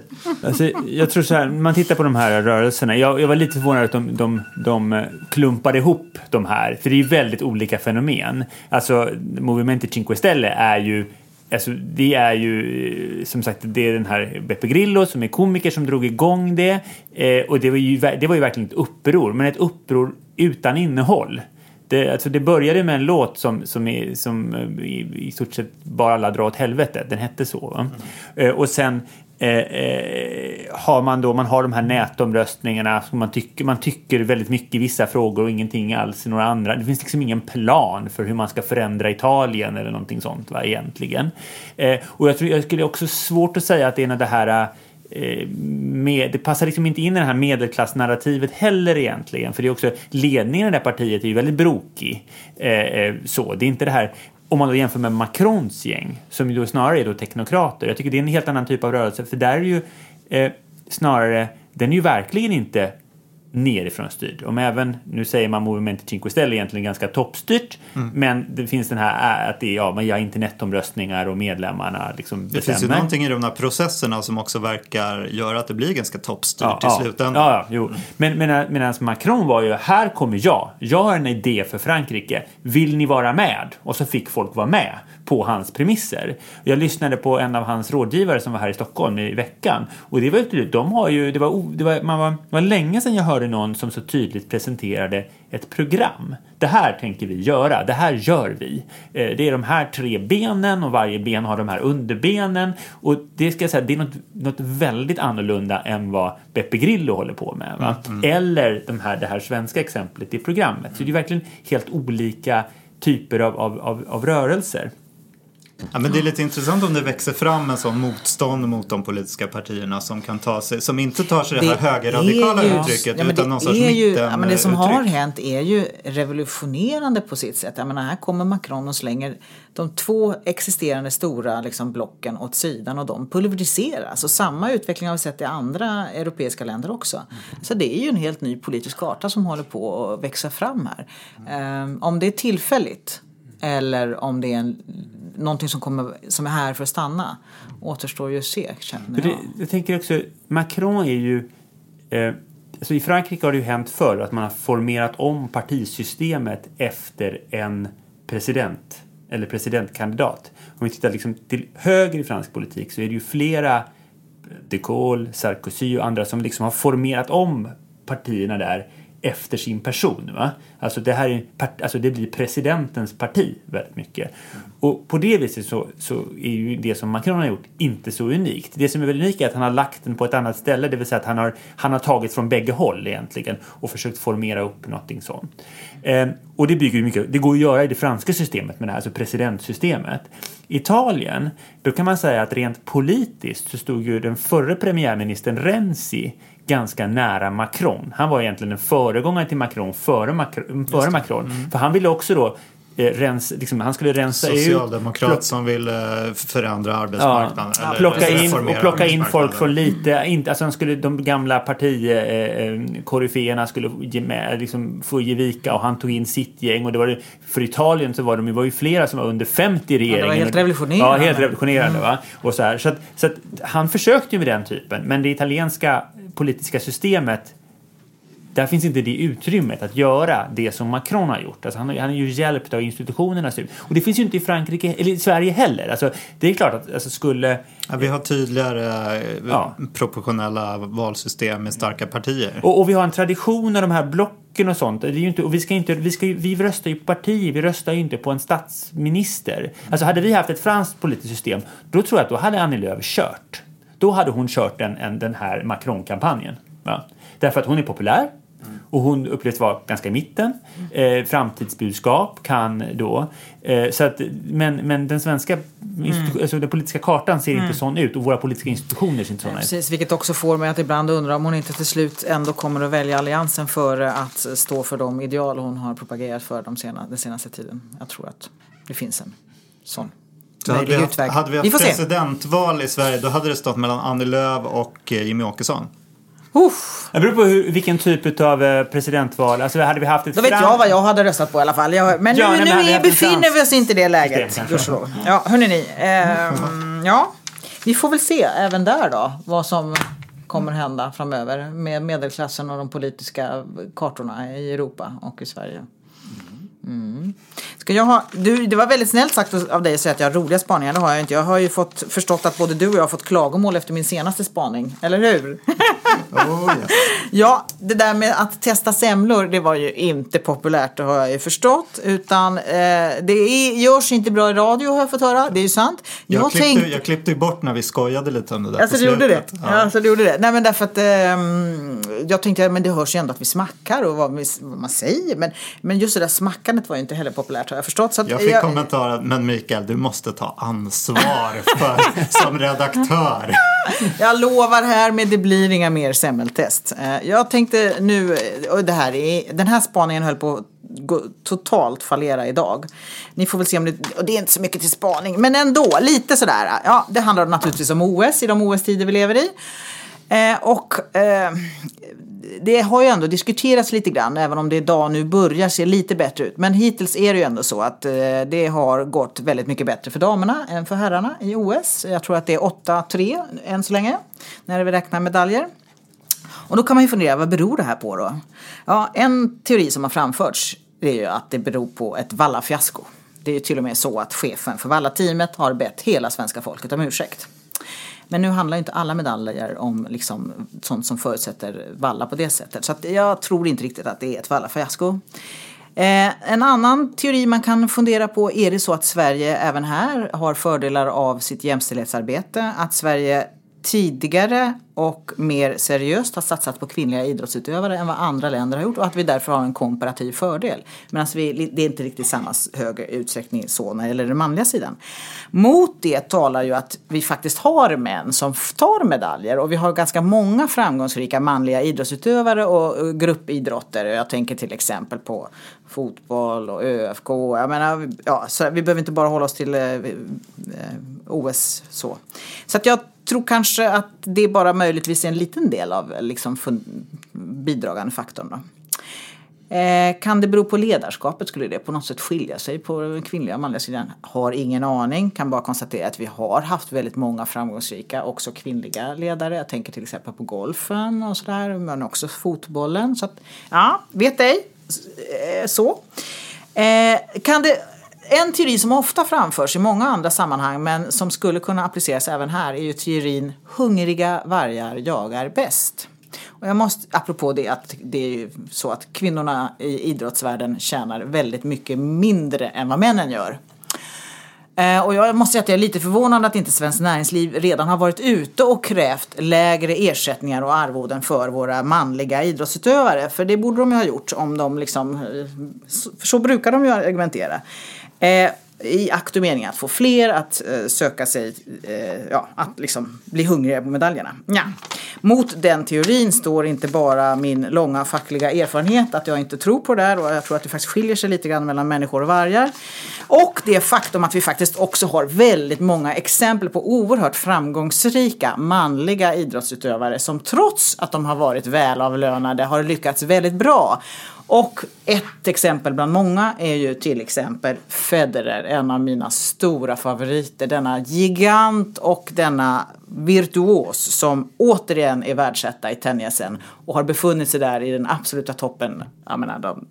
Alltså, jag tror så här, man tittar på de här rörelserna. Jag, jag var lite förvånad att de, de, de klumpade ihop de här, för det är ju väldigt olika fenomen. Alltså, Movimento Cinque Stelle är ju Alltså, det är ju som sagt det är den här Beppe Grillo som är komiker som drog igång det. Eh, och det var, ju, det var ju verkligen ett uppror, men ett uppror utan innehåll. Det, alltså det började med en låt som, som, är, som eh, i, i stort sett bara alla drar åt helvete. Den hette så. Mm. Eh, och sen Eh, eh, Eh, eh, har man då, man har de här nätomröstningarna, man tycker, man tycker väldigt mycket i vissa frågor och ingenting alls i några andra. Det finns liksom ingen plan för hur man ska förändra Italien eller någonting sånt va, egentligen. Eh, och jag tror, jag skulle också svårt att säga att det är det här eh, med, det passar liksom inte in i det här medelklassnarrativet heller egentligen. För det är också ledningen i det här partiet är ju väldigt brokig. Eh, så, det är inte det här om man då jämför med Macrons gäng, som ju då snarare är då teknokrater. Jag tycker det är en helt annan typ av rörelse, för där är ju eh, snarare, den är ju verkligen inte nerifrån styrd. Om även, nu säger man Movimento Cinque Stelle egentligen ganska toppstyrt, Mm. men det finns den här att det är, ja, man gör internetomröstningar och medlemmarna liksom Det finns ju bestämmer. någonting i de här processerna som också verkar göra att det blir ganska toppstyrt Ja, i ja. slutändan. Ja, ja, jo. Men medan, medan Macron var ju, här kommer jag. Jag har en idé för Frankrike. Vill ni vara med? Och så fick folk vara med på hans premisser. Jag lyssnade på en av hans rådgivare som var här i Stockholm i veckan. Och det var de har ju, det var, det var, man var, det var länge sedan jag hörde någon som så tydligt presenterade ett program. Det här tänker vi göra, det här gör vi. Eh, Det är de här tre benen och varje ben har de här underbenen. Och det ska jag säga, det är något, något väldigt annorlunda än vad Beppe Grillo håller på med. Va? Eller de här, det här svenska exemplet i programmet. Så det är verkligen helt olika typer av, av, av, av rörelser. Ja, men det är lite intressant om det växer fram en sån motstånd mot de politiska partierna som kan ta sig, som inte tar sig det, här högerradikala ju- uttrycket ja, utan det någon sorts ju, mitten ja, men Det som har uttryck. hänt är ju revolutionerande på sitt sätt. Jag menar, här kommer Macron och slänger de två existerande stora liksom, blocken åt sidan och de pulveriseras. Och samma utveckling har vi sett i andra europeiska länder också. Så det är ju en helt ny politisk karta som håller på att växa fram här. Ehm, om det är tillfälligt eller om det är en, någonting som, kommer, som är här för att stanna återstår ju att se. Känner jag. jag tänker också, Macron är ju... Eh, alltså I Frankrike har det ju hänt förr att man har formerat om partisystemet efter en president eller presidentkandidat. Om vi tittar liksom till höger i fransk politik så är det ju flera de Gaulle, Sarkozy och andra som liksom har formerat om partierna där efter sin person. Va? Alltså, det här är, part- alltså det blir presidentens parti väldigt mycket. Och på det viset så, så är ju det som Macron har gjort inte så unikt. Det som är väldigt unikt är att han har lagt den på ett annat ställe, det vill säga att han har, han har tagit från bägge håll egentligen och försökt formera upp någonting sånt. Eh, och det bygger mycket, det går att göra i det franska systemet med det här, alltså presidentsystemet. Italien, då kan man säga att rent politiskt så stod ju den förre premiärministern Renzi ganska nära Macron. Han var egentligen en föregångare till Macron före, Macron, före Macron. För han ville också då eh, rensa, liksom, han skulle rensa ut Socialdemokrat som vill eh, förändra arbetsmarknaden. Ja, eller plocka in, och plocka in folk från lite, inte, alltså han skulle, de gamla partikoryféerna skulle ge med, liksom, få ge vika och han tog in sitt gäng och det var det, för Italien så var de, det var ju flera som var under 50 i regeringen. helt revolutionerande. Ja, helt revolutionerande. Va? Och så här, så att, så att han försökte ju med den typen, men det italienska politiska systemet där finns inte det utrymmet att göra det som Macron har gjort. Alltså han, han är ju hjälpt av institutionerna. Och det finns ju inte i Frankrike eller i Sverige heller. Alltså, det är klart att alltså, skulle... Ja, vi har tydligare eh, Ja. proportionella valsystem med starka partier. Och, och vi har en tradition av de här blocken och sånt. Det är ju inte, och vi, ska inte, vi, ska, vi röstar ju på parti, vi röstar ju inte på en statsminister. Alltså hade vi haft ett franskt politiskt system, då tror jag att då hade Annie Lööf kört. Då hade hon kört en, en, den här Macron-kampanjen. Ja. Därför att hon är populär och hon upplevs vara ganska i mitten. Eh, framtidsbudskap kan då. Eh, så att, men, men den svenska institu- alltså den politiska kartan ser inte sån ut och våra politiska institutioner ser inte såna ut. Precis, vilket också får mig att ibland undra om hon inte till slut ändå kommer att välja alliansen före att stå för de ideal hon har propagerat för de sena, den senaste tiden. Jag tror att det finns en sån Så hade vi, haft, hade vi Vi haft se. presidentval i Sverige då hade det stått mellan Annie Lööf och eh, Jimmy Åkesson. Uff, Det beror på hur, vilken typ av eh, presidentval. Alltså hade vi haft ett då vet fram- jag vad jag hade röstat på i alla fall. Jag, men Ja, nu, nej, men nu befinner vi oss inte i det läget. gudskelov. Ja, hörni ni. ehm, ja, vi får väl se även där då vad som kommer hända framöver med medelklassen och de politiska kartorna i Europa och i Sverige. Mm. Ska jag ha, du, det var väldigt snällt sagt av dig att säga att jag har roliga spaningar. Det har jag inte. Jag har ju fått, förstått att både du och jag har fått klagomål efter min senaste spaning. Eller hur? [LAUGHS] Oh, yes. Ja, det där med att testa semlor, det var ju inte populärt, det har jag ju förstått. Utan eh, det är, görs inte bra i radio har jag fått höra, det är ju sant. Jag, klippte, tänkte- jag klippte ju bort när vi skojade lite om det där Alltså du gjorde det? Ja. Alltså, du gjorde det? Nej men därför att ehm, jag tänkte, men det hörs ju ändå att vi smackar och vad, vi, vad man säger. Men, men just det där smackandet var ju inte heller populärt har jag förstått. Så att Jag fick kommentaren, men Mikael du måste ta ansvar för, [LAUGHS] som redaktör. [LAUGHS] Jag lovar här med det blir inga mer semmeltest. Eh, Jag tänkte nu, och det här är, den här spaningen höll på totalt fallera idag. Ni får väl se om det, och det är inte så mycket till spaning, men ändå lite sådär. Ja, det handlar naturligtvis om OS i de OS-tider vi lever i. Eh, och eh, det har ju ändå diskuterats lite grann, även om det idag nu börjar se lite bättre ut. Men hittills är det ju ändå så att eh, det har gått väldigt mycket bättre för damerna än för herrarna i OS. Jag tror att det är 8-3 än så länge, när vi räknar medaljer. Och då kan man ju fundera, vad beror det här på då? Ja, en teori som har framförts är ju att det beror på ett vallafiasko. Det är ju till och med så att chefen för Valla-teamet har bett hela svenska folket om ursäkt. Men nu handlar inte alla medaljer om liksom sånt som förutsätter valla på det sättet. Så att jag tror inte riktigt att det är ett vallafiasko. Eh, en annan teori man kan fundera på, är det så att Sverige även här har fördelar av sitt jämställdhetsarbete? Att Sverige tidigare och mer seriöst har satsat på kvinnliga idrottsutövare än vad andra länder har gjort och att vi därför har en komparativ fördel. Medan alltså vi, det är inte riktigt samma högre utsträckning så när det gäller den manliga sidan. Mot det talar ju att vi faktiskt har män som tar medaljer och vi har ganska många framgångsrika manliga idrottsutövare och gruppidrotter. Jag tänker till exempel på fotboll och ÖFK. Jag menar, ja, så vi behöver inte bara hålla oss till eh, eh OS så. Så att jag tror kanske att det bara möjligtvis är en liten del av liksom, bidragande faktorn. Då. Eh, kan det bero på ledarskapet? Skulle det på något sätt skilja sig på den kvinnliga och manliga sidan? Har ingen aning. Kan bara konstatera att vi har haft väldigt många framgångsrika, också kvinnliga ledare. Jag tänker till exempel på golfen och sådär, men också fotbollen. Så att, ja, vet ej. Eh, så. Eh, kan det en teori som ofta framförs i många andra sammanhang men som skulle kunna appliceras även här är ju teorin hungriga vargar jagar bäst. Och jag måste, apropå det, att det är ju så att kvinnorna i idrottsvärlden tjänar väldigt mycket mindre än vad männen gör. Eh, och jag måste säga att jag är lite förvånad att inte Svenskt Näringsliv redan har varit ute och krävt lägre ersättningar och arvoden för våra manliga idrottsutövare. För det borde de ju ha gjort om de liksom, eh, för så brukar de ju argumentera. Eh, i akt och mening att få fler att eh, söka sig, eh, ja, att liksom bli hungriga på medaljerna. Ja. Mot den teorin står inte bara min långa fackliga erfarenhet, att jag inte tror på det där och jag tror att det faktiskt skiljer sig lite grann mellan människor och vargar. Och det faktum att vi faktiskt också har väldigt många exempel på oerhört framgångsrika manliga idrottsutövare som trots att de har varit välavlönade har lyckats väldigt bra. Och ett exempel bland många är ju till exempel Federer, en av mina stora favoriter. Denna gigant och denna virtuos som återigen är världsetta i tennisen och har befunnit sig där i den absoluta toppen, jag menar, de,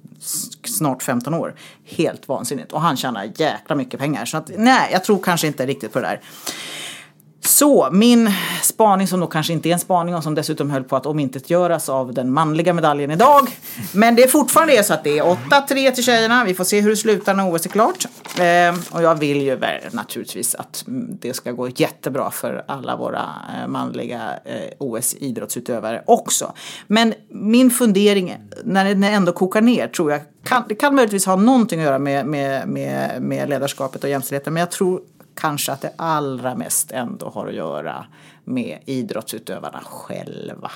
snart 15 år. Helt vansinnigt. Och han tjänar jäkla mycket pengar. Så att, nej, jag tror kanske inte riktigt på det där. Så min spaning som då kanske inte är en spaning och som dessutom höll på att omintetgöras av den manliga medaljen idag. Men det är fortfarande så att det är 8-3 till tjejerna. Vi får se hur det slutar när OS är klart. Eh, och jag vill ju naturligtvis att det ska gå jättebra för alla våra eh, manliga eh, OS-idrottsutövare också. Men min fundering när det ändå kokar ner tror jag kan, det kan möjligtvis ha någonting att göra med, med, med, med ledarskapet och jämställdheten. Men jag tror kanske att det allra mest ändå har att göra med idrottsutövarna själva.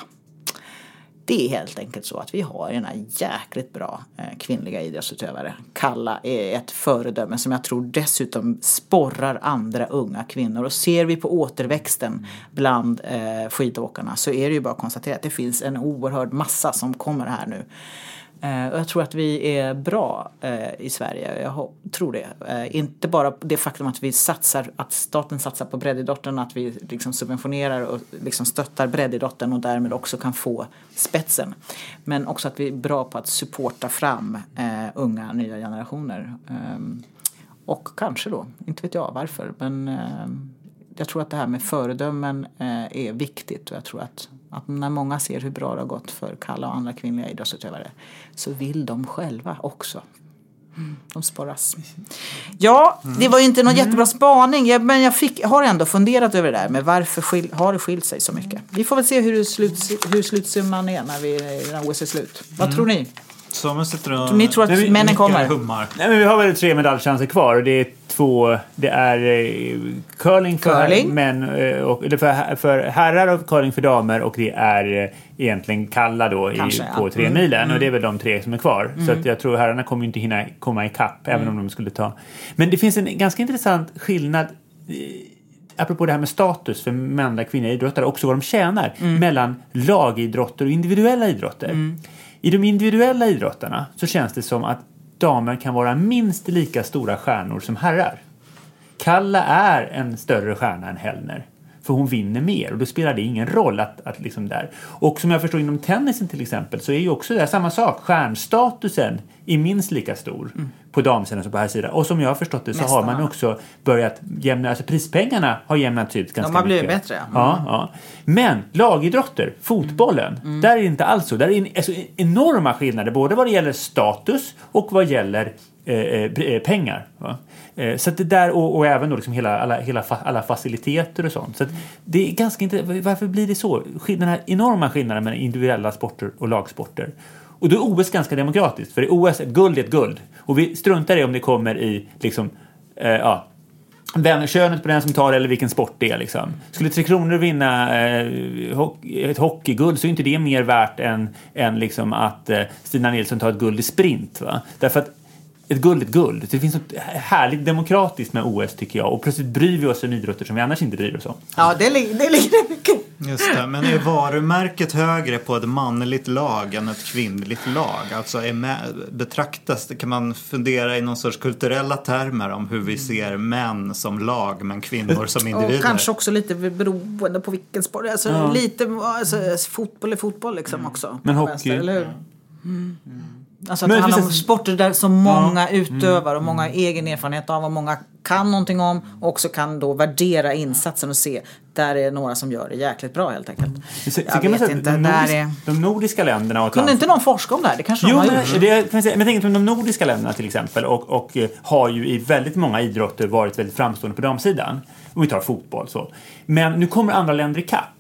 Det är helt enkelt så att vi har ena jäkligt bra eh, kvinnliga idrottsutövare. Kalla är ett föredöme som jag tror dessutom sporrar andra unga kvinnor. Och ser vi på återväxten bland eh, skidåkarna så är det ju bara att konstatera att det finns en oerhörd massa som kommer här nu. Eh, och jag tror att vi är bra eh, i Sverige, jag tror det. Eh, inte bara det faktum att vi satsar, att staten satsar på breddidrotten, att vi liksom subventionerar och liksom stöttar breddidrotten och därmed också kan få spetsen. Men också att vi är bra på att supporta fram unga nya generationer. Och kanske då, inte vet jag varför, men jag tror att det här med föredömen är viktigt och jag tror att att när många ser hur bra det har gått för Kalla och andra kvinnliga idrottsutövare så vill de själva också. De sporras. Ja, det var ju inte någon mm. jättebra spaning men jag fick, har ändå funderat över det där med varför skil, har det skilt sig så mycket. Vi får väl se hur, slut, hur slutsumman är när, vi, när OS är slut. Vad mm. tror ni? Samuel sitter och... Ni tror att vi, männen kommer? Hummar. Nej, men vi har väl tre medaljchanser kvar. Det är två... Det är eh, curling för curling. män eh, och, eller för, för herrar och curling för damer och det är eh, egentligen kalla då Kanske, i, ja. på tre mm. milen mm. och det är väl de tre som är kvar. Så Mm. att jag tror herrarna kommer inte hinna komma ikapp även Mm. om de skulle ta. Men det finns en ganska intressant skillnad. apropå det här med status för manliga kvinnliga idrottare, också vad de tjänar mellan lagidrotter och individuella idrotter. I de individuella idrotterna så känns det som att damer kan vara minst lika stora stjärnor som herrar. Kalla är en större stjärna än Hellner. För hon vinner mer och då spelar det ingen roll att, att liksom där. Och som jag förstår inom tennisen till exempel så är ju också det samma sak. Stjärnstatusen är minst lika stor på damsidan som på här sidan. Och som jag har förstått det så har man Nästan. också börjat jämna, alltså prispengarna har jämnats ut ganska har blivit mycket. bättre, ja. Ja, ja. Men lagidrotter, fotbollen, Mm. där är det inte alls så. Där är en, alltså, enorma skillnader både vad det gäller status och vad gäller Eh, eh, pengar. Va? Eh, så att det där och, och även då liksom hela, alla, hela fa, alla faciliteter och sånt. Så att det är ganska inte, varför blir det så? Den här enorma skillnaden mellan individuella sporter och lagsporter. Och då är OS ganska demokratiskt, för i OS ett guld är ett guld. Och vi struntar i om det kommer i liksom, eh, ja, vem, könet på den som tar det eller vilken sport det är. Liksom. Skulle Tre Kronor vinna eh, ho- ett hockeyguld så är inte det mer värt än, än liksom att eh, Stina Nilsson tar ett guld i sprint. Va? Därför att ett guld ett guld. Det finns något härligt demokratiskt med OS tycker jag. Och plötsligt bryr vi oss om idrotter som vi annars inte bryr oss om. Ja, det, lig- det ligger mycket. Just det, men är varumärket högre på ett manligt lag än ett kvinnligt lag? Alltså är med, betraktas, kan man fundera i någon sorts kulturella termer om hur vi ser män som lag men kvinnor som individer? Och kanske också lite beroende på vilken sport. Alltså lite, alltså, fotboll är fotboll liksom också. Men hockey? vänster, eller hur? Mm. Alltså att det handlar om sporter där så många Mm. utövar och många har egen erfarenhet av och många kan någonting om och också kan då värdera insatsen och se där är några som gör det jäkligt bra helt enkelt. Så, så Jag man vet säga inte, de, där nordiska, är... de nordiska länderna och Kunde inte någon forska om det här? Det kanske Jo, de har men, gjort. det, kan säga, men att de nordiska länderna till exempel och, och eh, har ju i väldigt många idrotter varit väldigt framstående på damsidan. Om vi tar fotboll så. Men nu kommer andra länder ikapp.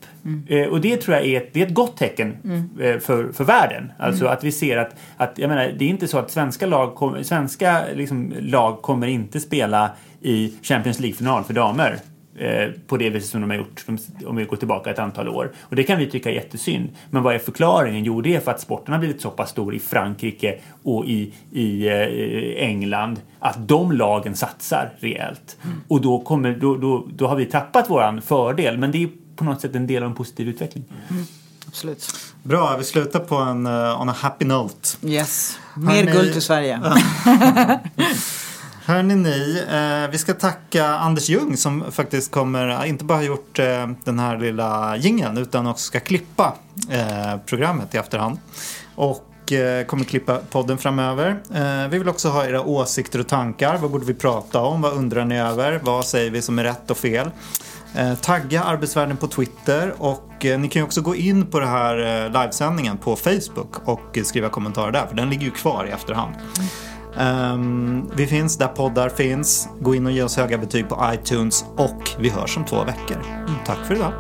Eh, och det tror jag är ett, det är ett gott tecken eh, för, för världen. Alltså att vi ser att, att jag menar, det är inte så att svenska lag, kom, svenska liksom, lag kommer inte spela i Champions League-final för damer eh, på det viset som de har gjort om vi går tillbaka ett antal år. Och det kan vi tycka är jättesynd. Men vad är förklaringen? Jo, det är för att sporten har blivit så pass stor i Frankrike och i, i England att de lagen satsar rejält. Och då, kommer, då, då, då har vi tappat våran fördel. Men det är på något sätt en del av en positiv utveckling. Absolut. Bra, vi slutar på en uh, on a happy note. Yes. Mer Hörrni- guld till Sverige. Hörni ni, eh, vi ska tacka Anders Ljung som faktiskt kommer, eh, inte bara har gjort eh, den här lilla jingeln utan också ska klippa eh, programmet i efterhand. Och eh, kommer klippa podden framöver. Eh, vi vill också ha era åsikter och tankar. Vad borde vi prata om? Vad undrar ni över? Vad säger vi som är rätt och fel? Eh, tagga Arbetsvärlden på Twitter och eh, ni kan ju också gå in på den här eh, livesändningen på Facebook och skriva kommentarer där för den ligger ju kvar i efterhand. Ehm, vi finns där poddar finns. Gå in och ge oss höga betyg på iTunes och vi hörs om två veckor. Mm, tack för idag.